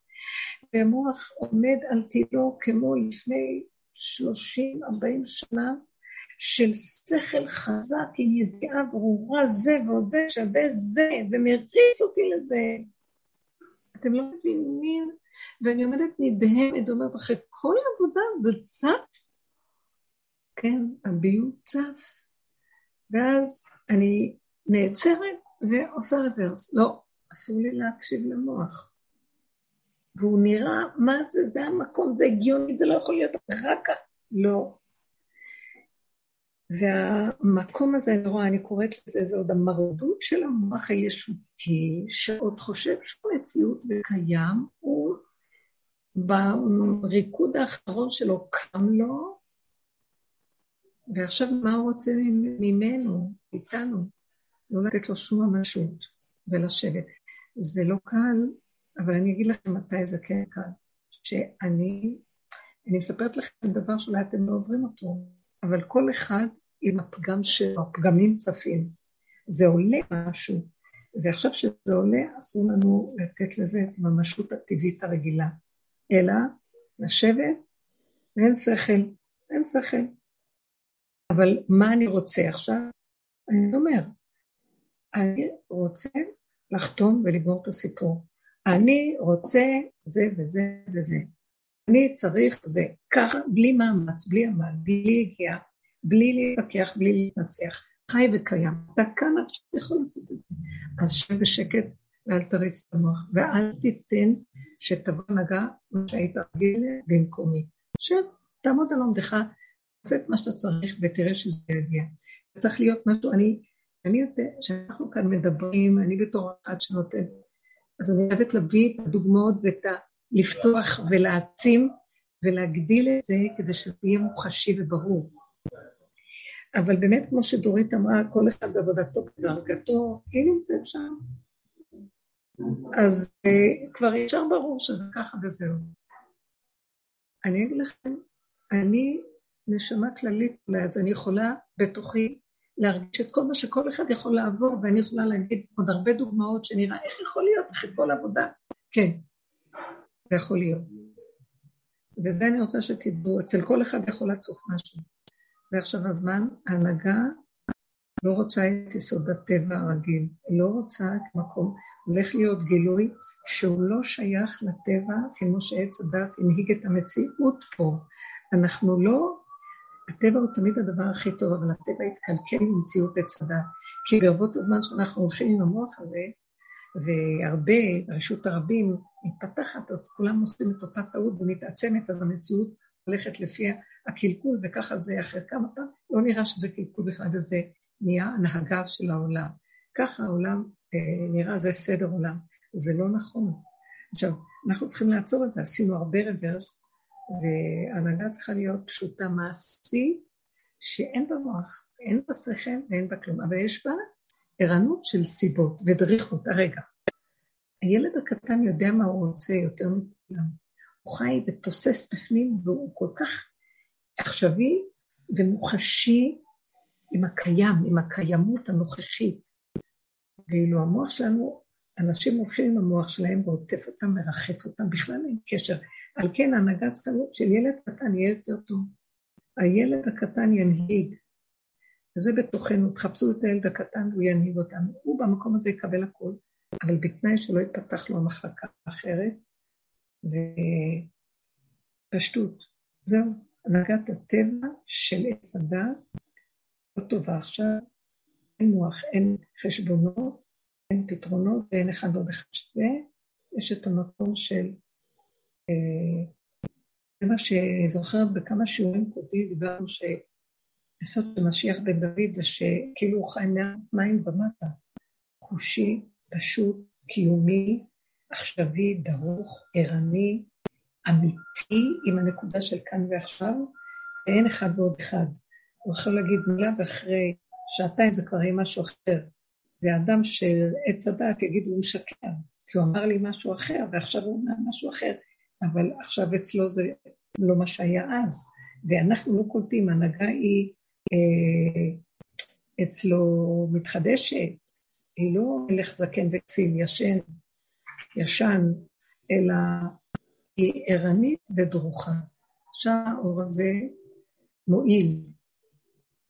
והמוח עומד על תילו כמו לפני 30-40 שנה, של שכל חזק עם ידיעה ברורה, זה ועוד זה שווה זה, ומריץ אותי לזה. אתם לא מבינים? ואני עומדת נדהמת, אומרת, אחרי כל העבודה זה צף. כן, הביוב צף. ואז אני נעצרת ועושה רוורס. לא, אסור לי להקשיב למוח. והוא נראה, מה זה, זה המקום, זה הגיוני, זה לא יכול להיות אחר כך. לא. והמקום הזה, אני רואה, אני קוראת לזה, זה עוד המרדות של המוח הישותי, שעוד חושב שהוא מציאות וקיים, הוא בריקוד האחרון שלו קם לו, ועכשיו מה הוא רוצה ממנו, איתנו? לא לתת לו שום ממשות ולשבת. זה לא קל, אבל אני אגיד לכם מתי זה כן קל. שאני, אני מספרת לכם דבר שאולי אתם לא עוברים אותו, אבל כל אחד עם הפגם שלו, הפגמים צפים. זה עולה משהו, ועכשיו שזה עולה, אסור לנו לתת לזה את הממשות הטבעית הרגילה, אלא לשבת, ואין שכל, אין שכל. אבל מה אני רוצה עכשיו? אני אומר, אני רוצה לחתום ולגמור את הסיפור. אני רוצה זה וזה וזה. אני צריך זה. ככה, בלי מאמץ, בלי עמל, בלי הגיעה, בלי להתווכח, בלי להתנצח. חי וקיים. אתה כמה שאתה יכול לעשות את זה. אז שב בשקט ואל תריץ את המוח, ואל תיתן שתבוא נגע מה שהיית רגיל במקומי. שב, תעמוד על עומדך, תעשה את מה שאתה צריך ותראה שזה יגיע. צריך להיות משהו, אני, אני יודע שאנחנו כאן מדברים, אני בתור אחד שנותן, אז אני חייבת להביא את הדוגמאות ואת ה... לפתוח ולהעצים ולהגדיל את זה כדי שזה יהיה מוחשי וברור. אבל באמת, כמו שדורית אמרה, כל אחד בעבודתו בדרגתו, היא נמצאת שם. אז uh, כבר ישר ברור שזה ככה וזהו. אני אגיד לכם, אני נשמה כללית, אז אני יכולה בתוכי להרגיש את כל מה שכל אחד יכול לעבור, ואני יכולה להגיד עוד הרבה דוגמאות שנראה איך יכול להיות אחרי כל עבודה. כן, זה יכול להיות. וזה אני רוצה שתדעו, אצל כל אחד יכול לצוף משהו. ועכשיו הזמן, ההנהגה לא רוצה את יסוד הטבע הרגיל, לא רוצה את מקום, הולך להיות גילוי שהוא לא שייך לטבע כמו שעץ הדת הנהיג את המציאות פה. אנחנו לא, הטבע הוא תמיד הדבר הכי טוב, אבל הטבע התקלקל עם מציאות עץ הדת. כי ברבות הזמן שאנחנו הולכים עם המוח הזה, והרבה, רשות הרבים מתפתחת, אז כולם עושים את אותה טעות ומתעצמת, אז המציאות הולכת לפי הקלקול, וככה זה אחרי כמה פעמים, לא נראה שזה קלקול בכלל, וזה נהיה הנהגה של העולם. ככה העולם אה, נראה, זה סדר עולם. זה לא נכון. עכשיו, אנחנו צריכים לעצור את זה, עשינו הרבה רוורס, והנהגה צריכה להיות פשוטה, מעשית, שאין בה מוח, אין בה שכל ואין בה כלום, אבל יש בה ערנות של סיבות ודריכות. הרגע, הילד הקטן יודע מה הוא רוצה יותר מכולם. הוא חי ותוסס בפנים, והוא כל כך עכשווי ומוחשי עם הקיים, עם הקיימות הנוכחית. ואילו המוח שלנו, אנשים הולכים עם המוח שלהם ועוטף אותם, מרחף אותם, בכלל אין קשר. על כן ההנהגה צריכה להיות של ילד קטן יהיה יותר טוב. הילד הקטן ינהיג. וזה בתוכנו, תחפשו את הילד הקטן והוא ינהיג אותנו. הוא במקום הזה יקבל הכל, אבל בתנאי שלא יפתח לו המחלקה האחרת, ופשטות. זהו. הנהגת הטבע של עץ הדת לא טובה עכשיו, אין מוח, אין חשבונות, אין פתרונות ואין אחד ועוד אחד שווה, יש את המקום של, אה, זה מה שזוכרת בכמה שיעורים קודמים, דיברנו שיסוד של משיח בן דוד זה שכאילו הוא חי מים ומטה, חושי, פשוט, קיומי, עכשווי, דרוך, ערני, אמיתי עם הנקודה של כאן ועכשיו, ואין אחד ועוד אחד. הוא יכול להגיד מילה ואחרי שעתיים זה כבר יהיה משהו אחר. ואדם של עץ הדת יגיד, הוא משקר, כי הוא אמר לי משהו אחר, ועכשיו הוא אומר משהו אחר. אבל עכשיו אצלו זה לא מה שהיה אז, ואנחנו לא קולטים, ההנהגה היא אה, אצלו מתחדשת, היא לא מלך זקן וציל, ישן, ישן, אלא היא ערנית ודרוכה. עכשיו האור הזה מועיל.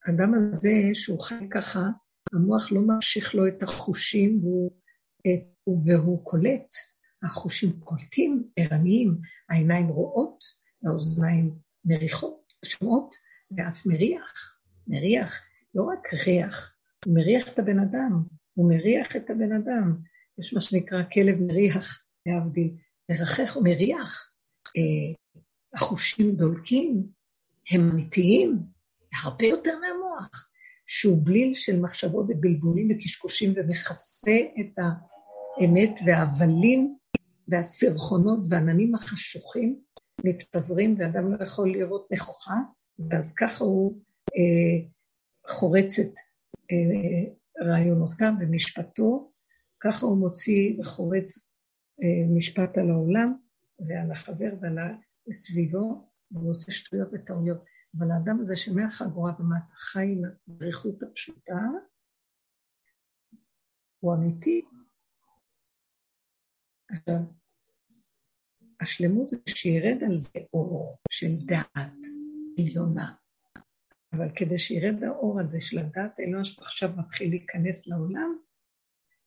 האדם הזה, שהוא חי ככה, המוח לא ממשיך לו את החושים והוא, את, והוא קולט. החושים קולטים, ערניים, העיניים רואות, האוזניים מריחות, שומעות, ואף מריח. מריח, לא רק ריח, הוא מריח את הבן אדם, הוא מריח את הבן אדם. יש מה שנקרא כלב מריח, להבדיל. מרחך ומריח. אה, החושים דולקים, הם אמיתיים, הרבה יותר מהמוח, שהוא בליל של מחשבות ובלבולים וקשקושים ומכסה את האמת וההבלים והסרחונות והעננים החשוכים מתפזרים ואדם לא יכול לראות נכוחה, ואז ככה הוא אה, חורץ את אה, רעיונותיו ומשפטו, ככה הוא מוציא וחורץ אה, משפט על העולם ועל החבר ועל הסביבו, והוא עושה שטויות וטעויות. אבל האדם הזה שמהחגורה ומטה חי עם הדריכות הפשוטה, הוא אמיתי. עכשיו, השלמות זה שירד על זה אור של דעת עליונה. אבל כדי שירד האור הזה של הדעת העליונה שעכשיו מתחיל להיכנס לעולם,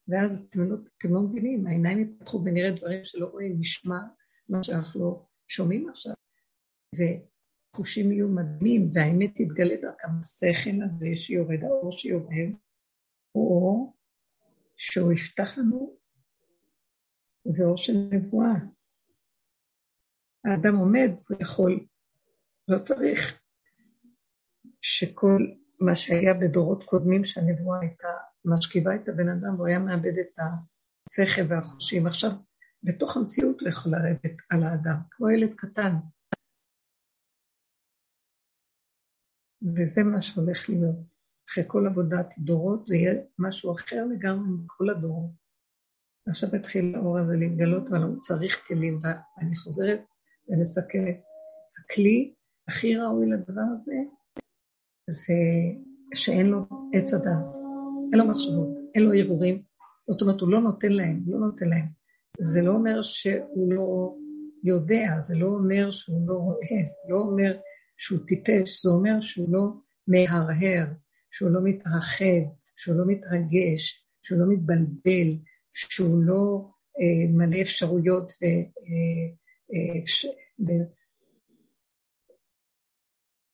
ואז אתם לא, אתם לא מבינים, העיניים יפתחו ונראה דברים שלא רואים, נשמע מה שאנחנו לא שומעים עכשיו. וחושים יהיו מדהימים, והאמת תתגלה דרכם השכל הזה שיורד, האור שיורד, הוא אור שהוא יפתח לנו, זה אור של נבואה. האדם עומד, הוא יכול, לא צריך שכל מה שהיה בדורות קודמים שהנבואה הייתה משכיבה את הבן אדם והוא היה מאבד את השכל והחושים. עכשיו, בתוך המציאות הוא יכול לרדת על האדם, כמו ילד קטן. וזה מה שהולך להיות. אחרי כל עבודת דורות זה יהיה משהו אחר לגמרי מכל הדורות. עכשיו התחיל האור הזה להתגלות, אבל הוא צריך כלים, ואני חוזרת ומסכמת. הכלי הכי ראוי לדבר הזה, זה שאין לו עץ הדעת. אין לו מחשבות, אין לו הרהורים, זאת אומרת, הוא לא נותן להם, לא נותן להם. זה לא אומר שהוא לא יודע, זה לא אומר שהוא לא רואה, זה לא אומר שהוא טיפש, זה אומר שהוא לא מהרהר, שהוא לא מתרחב, שהוא לא מתרגש, שהוא לא מתבלבל, שהוא לא אה, מלא אפשרויות ו... אה, אה, ו...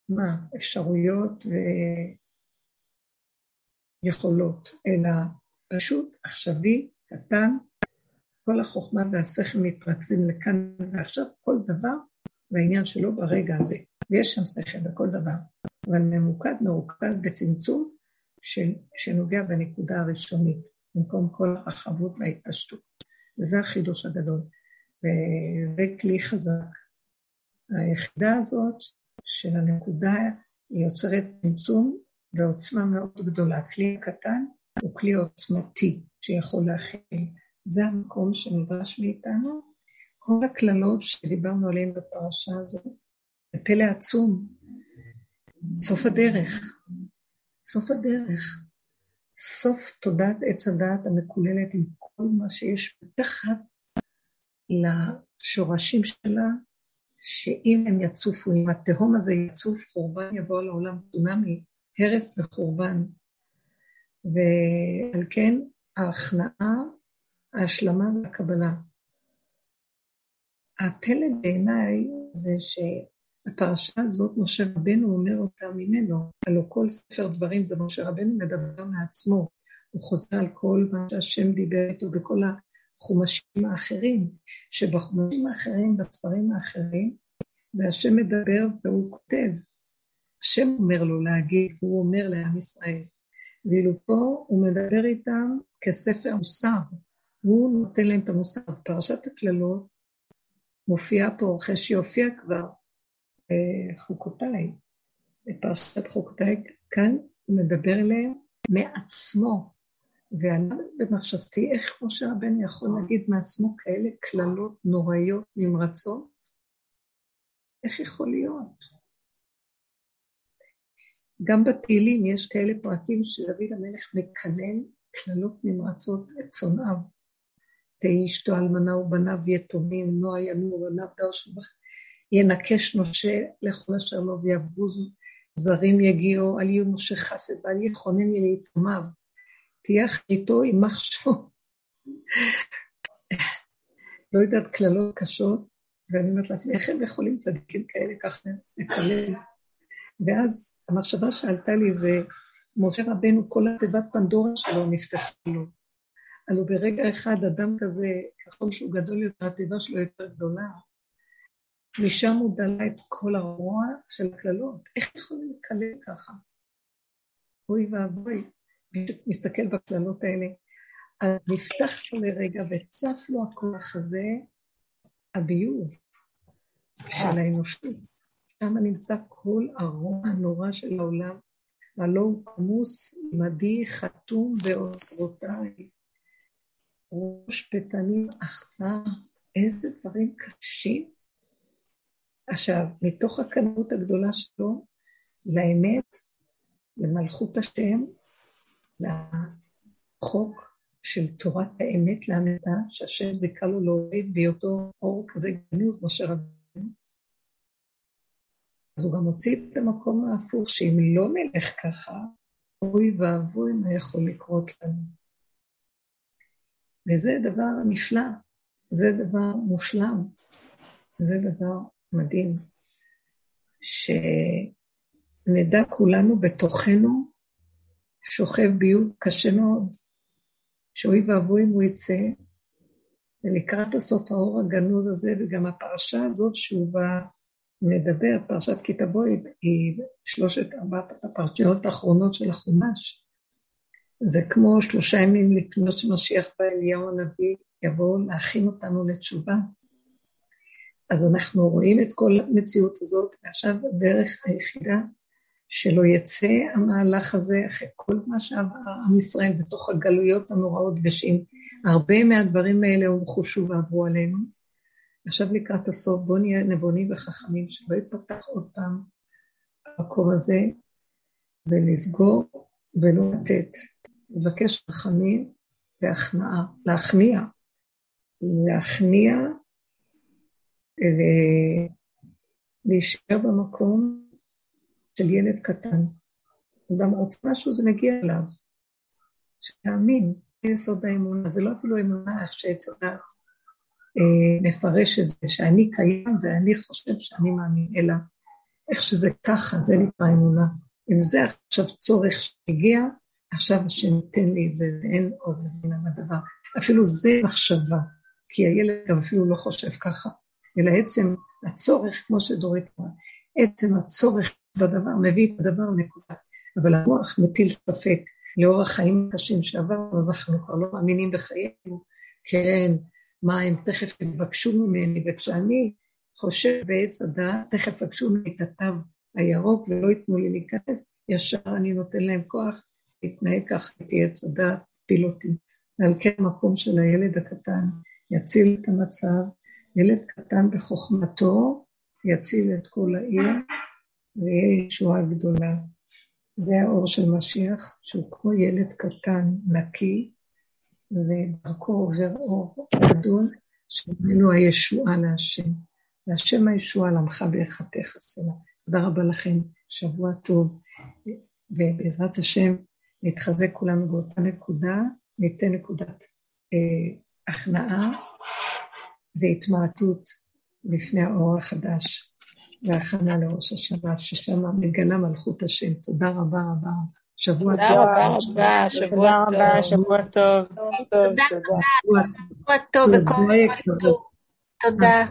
מה? אפשרויות ו... יכולות, אלא פשוט עכשווי, קטן, כל החוכמה והשכל מתרכזים לכאן ועכשיו, כל דבר והעניין שלו ברגע הזה. ויש שם שכל בכל דבר, אבל ממוקד, מרוכז בצמצום של, שנוגע בנקודה הראשונית, במקום כל הרחבות וההתפשטות. וזה החידוש הגדול. וזה כלי חזק. היחידה הזאת של הנקודה היא יוצרת צמצום ועוצמה מאוד גדולה. כלי קטן הוא כלי עוצמתי שיכול להכיל. זה המקום שנדרש מאיתנו. כל הקללות שדיברנו עליהן בפרשה הזו, זה פלא עצום. סוף הדרך. סוף הדרך. סוף תודעת עץ הדעת המקוללת עם כל מה שיש מתחת לשורשים שלה, שאם הם יצופו, אם התהום הזה יצוף, חורבן יבוא לעולם צונאמי הרס וחורבן. ועל כן ההכנעה, ההשלמה והקבלה. הפלא בעיניי זה שהפרשה הזאת, משה רבנו אומר אותה ממנו, הלוא כל ספר דברים זה משה רבנו מדבר מעצמו, הוא חוזר על כל מה שהשם דיבר איתו בכל החומשים האחרים, שבחומשים האחרים, בספרים האחרים, זה השם מדבר והוא כותב, השם אומר לו להגיד, הוא אומר לעם ישראל. ואילו פה הוא מדבר איתם כספר מוסר, הוא נותן להם את המוסר. פרשת הקללות מופיעה פה, אחרי שיופיע כבר אה, חוקותיי, בפרשת חוקותיי, כאן הוא מדבר אליהם מעצמו. ועלה במחשבתי איך משה רבנו יכול להגיד מעצמו כאלה קללות נוראיות, נמרצות, איך יכול להיות? גם בתהילים יש כאלה פרקים שדוד המלך מקנן קללות נמרצות את. תהי אשתו אלמנה ובניו יתומים, נועה ינור ובניו דר שובח. ינקש נושה לכל אשר לו ויבוזו זרים יגיעו, אל יהיו משה חסד ואל יכונן ליתומיו. תהיה אחריתו עם מחשו. לא יודעת, קללות קשות, ואני אומרת לעצמי, איך הם יכולים צדיקים כאלה ככה לקלל? ואז המחשבה שעלתה לי זה, משה רבנו, כל התיבת פנדורה שלו נפתחה לו. הלוא ברגע אחד אדם כזה, ככל שהוא גדול יותר, התיבה שלו יותר גדולה, משם הוא דלה את כל הרוע של הקללות. איך יכולים לקלל ככה? אוי ואבוי, מי שמסתכל בקללות האלה. אז נפתח לו לרגע וצף לו הכוח הזה, הביוב של האנושות. שם נמצא כל הרוע הנורא של העולם, והלא הוא כמוס עמדי חתום באוצרותיי. ראש פתנים אכזר, איזה דברים קשים. עכשיו, מתוך הכנות הגדולה שלו, לאמת, למלכות השם, לחוק של תורת האמת לאמיתה, שהשם זיכה לו להוריד בהיותו אור כזה גנוב, משה רבינו. אז הוא גם הוציא את המקום ההפוך, שאם לא נלך ככה, אוי ואבוי מה יכול לקרות לנו. וזה דבר נפלא, זה דבר מושלם, זה דבר מדהים, שנדע כולנו בתוכנו שוכב ביוב קשה מאוד, שאוי ואבוי אם הוא יצא, ולקראת הסוף האור הגנוז הזה, וגם הפרשה הזאת שהוא בא מדבר, פרשת כי תבואי, היא שלושת ארבעת הפרשיות האחרונות של החומש. זה כמו שלושה ימים לפנות שמשיח בא אליהו הנביא יבוא להכין אותנו לתשובה. אז אנחנו רואים את כל המציאות הזאת, ועכשיו הדרך היחידה שלא יצא המהלך הזה אחרי כל מה שעבר עם ישראל בתוך הגלויות הנוראות, ושאם הרבה מהדברים האלה הונחו שוב ועברו עלינו, עכשיו לקראת הסוף בואו נהיה נבונים וחכמים, שלא יפתח עוד פעם המקום הזה, ולסגור ולא לתת. לבקש רחמים והכנעה, להכניע, להכניע ולהישאר במקום של ילד קטן. אדם רוצה משהו, זה מגיע אליו. שתאמין, זה יסוד האמונה. זה לא אפילו אמונה איך שצריך אה, מפרש את זה, שאני קיים ואני חושב שאני מאמין, אלא איך שזה ככה, זה נקרא אמונה. אם זה עכשיו צורך שהגיע, עכשיו השם ייתן לי את זה, ואין עוד מבינה בדבר. אפילו זה מחשבה, כי הילד גם אפילו לא חושב ככה, אלא עצם הצורך, כמו שדורית אמרה, עצם הצורך בדבר מביא את הדבר נקודה. אבל המוח מטיל ספק לאור החיים הקשים שעברנו, אז אנחנו כבר לא מאמינים בחיינו, כן, מה הם תכף יבקשו ממני, וכשאני חושב בעץ הדעת, תכף יבקשו ממני את התו הירוק ולא ייתנו לי להיכנס, ישר אני נותן להם כוח להתנהג ככה, תהיה צדה, פיל אותי. ועל כן המקום של הילד הקטן יציל את המצב, ילד קטן בחוכמתו יציל את כל העיר ויהיה ישועה גדולה. זה האור של משיח, שהוא כמו ילד קטן, נקי, ודרכו עובר אור גדול, שממנו הישועה להשם. להשם הישועה לעמך ביחתך סלע. תודה רבה לכם, שבוע טוב, ובעזרת השם נתחזק כולנו באותה נקודה, ניתן נקודת אה, הכנעה והתמעטות לפני האור החדש והכנה לראש השנה, ששם מגלה מלכות השם. תודה רבה רבה. שבוע טוב. תודה רבה רבה, שבוע טוב. שבוע טוב. תודה רבה, שבוע טוב וכל טוב. תודה.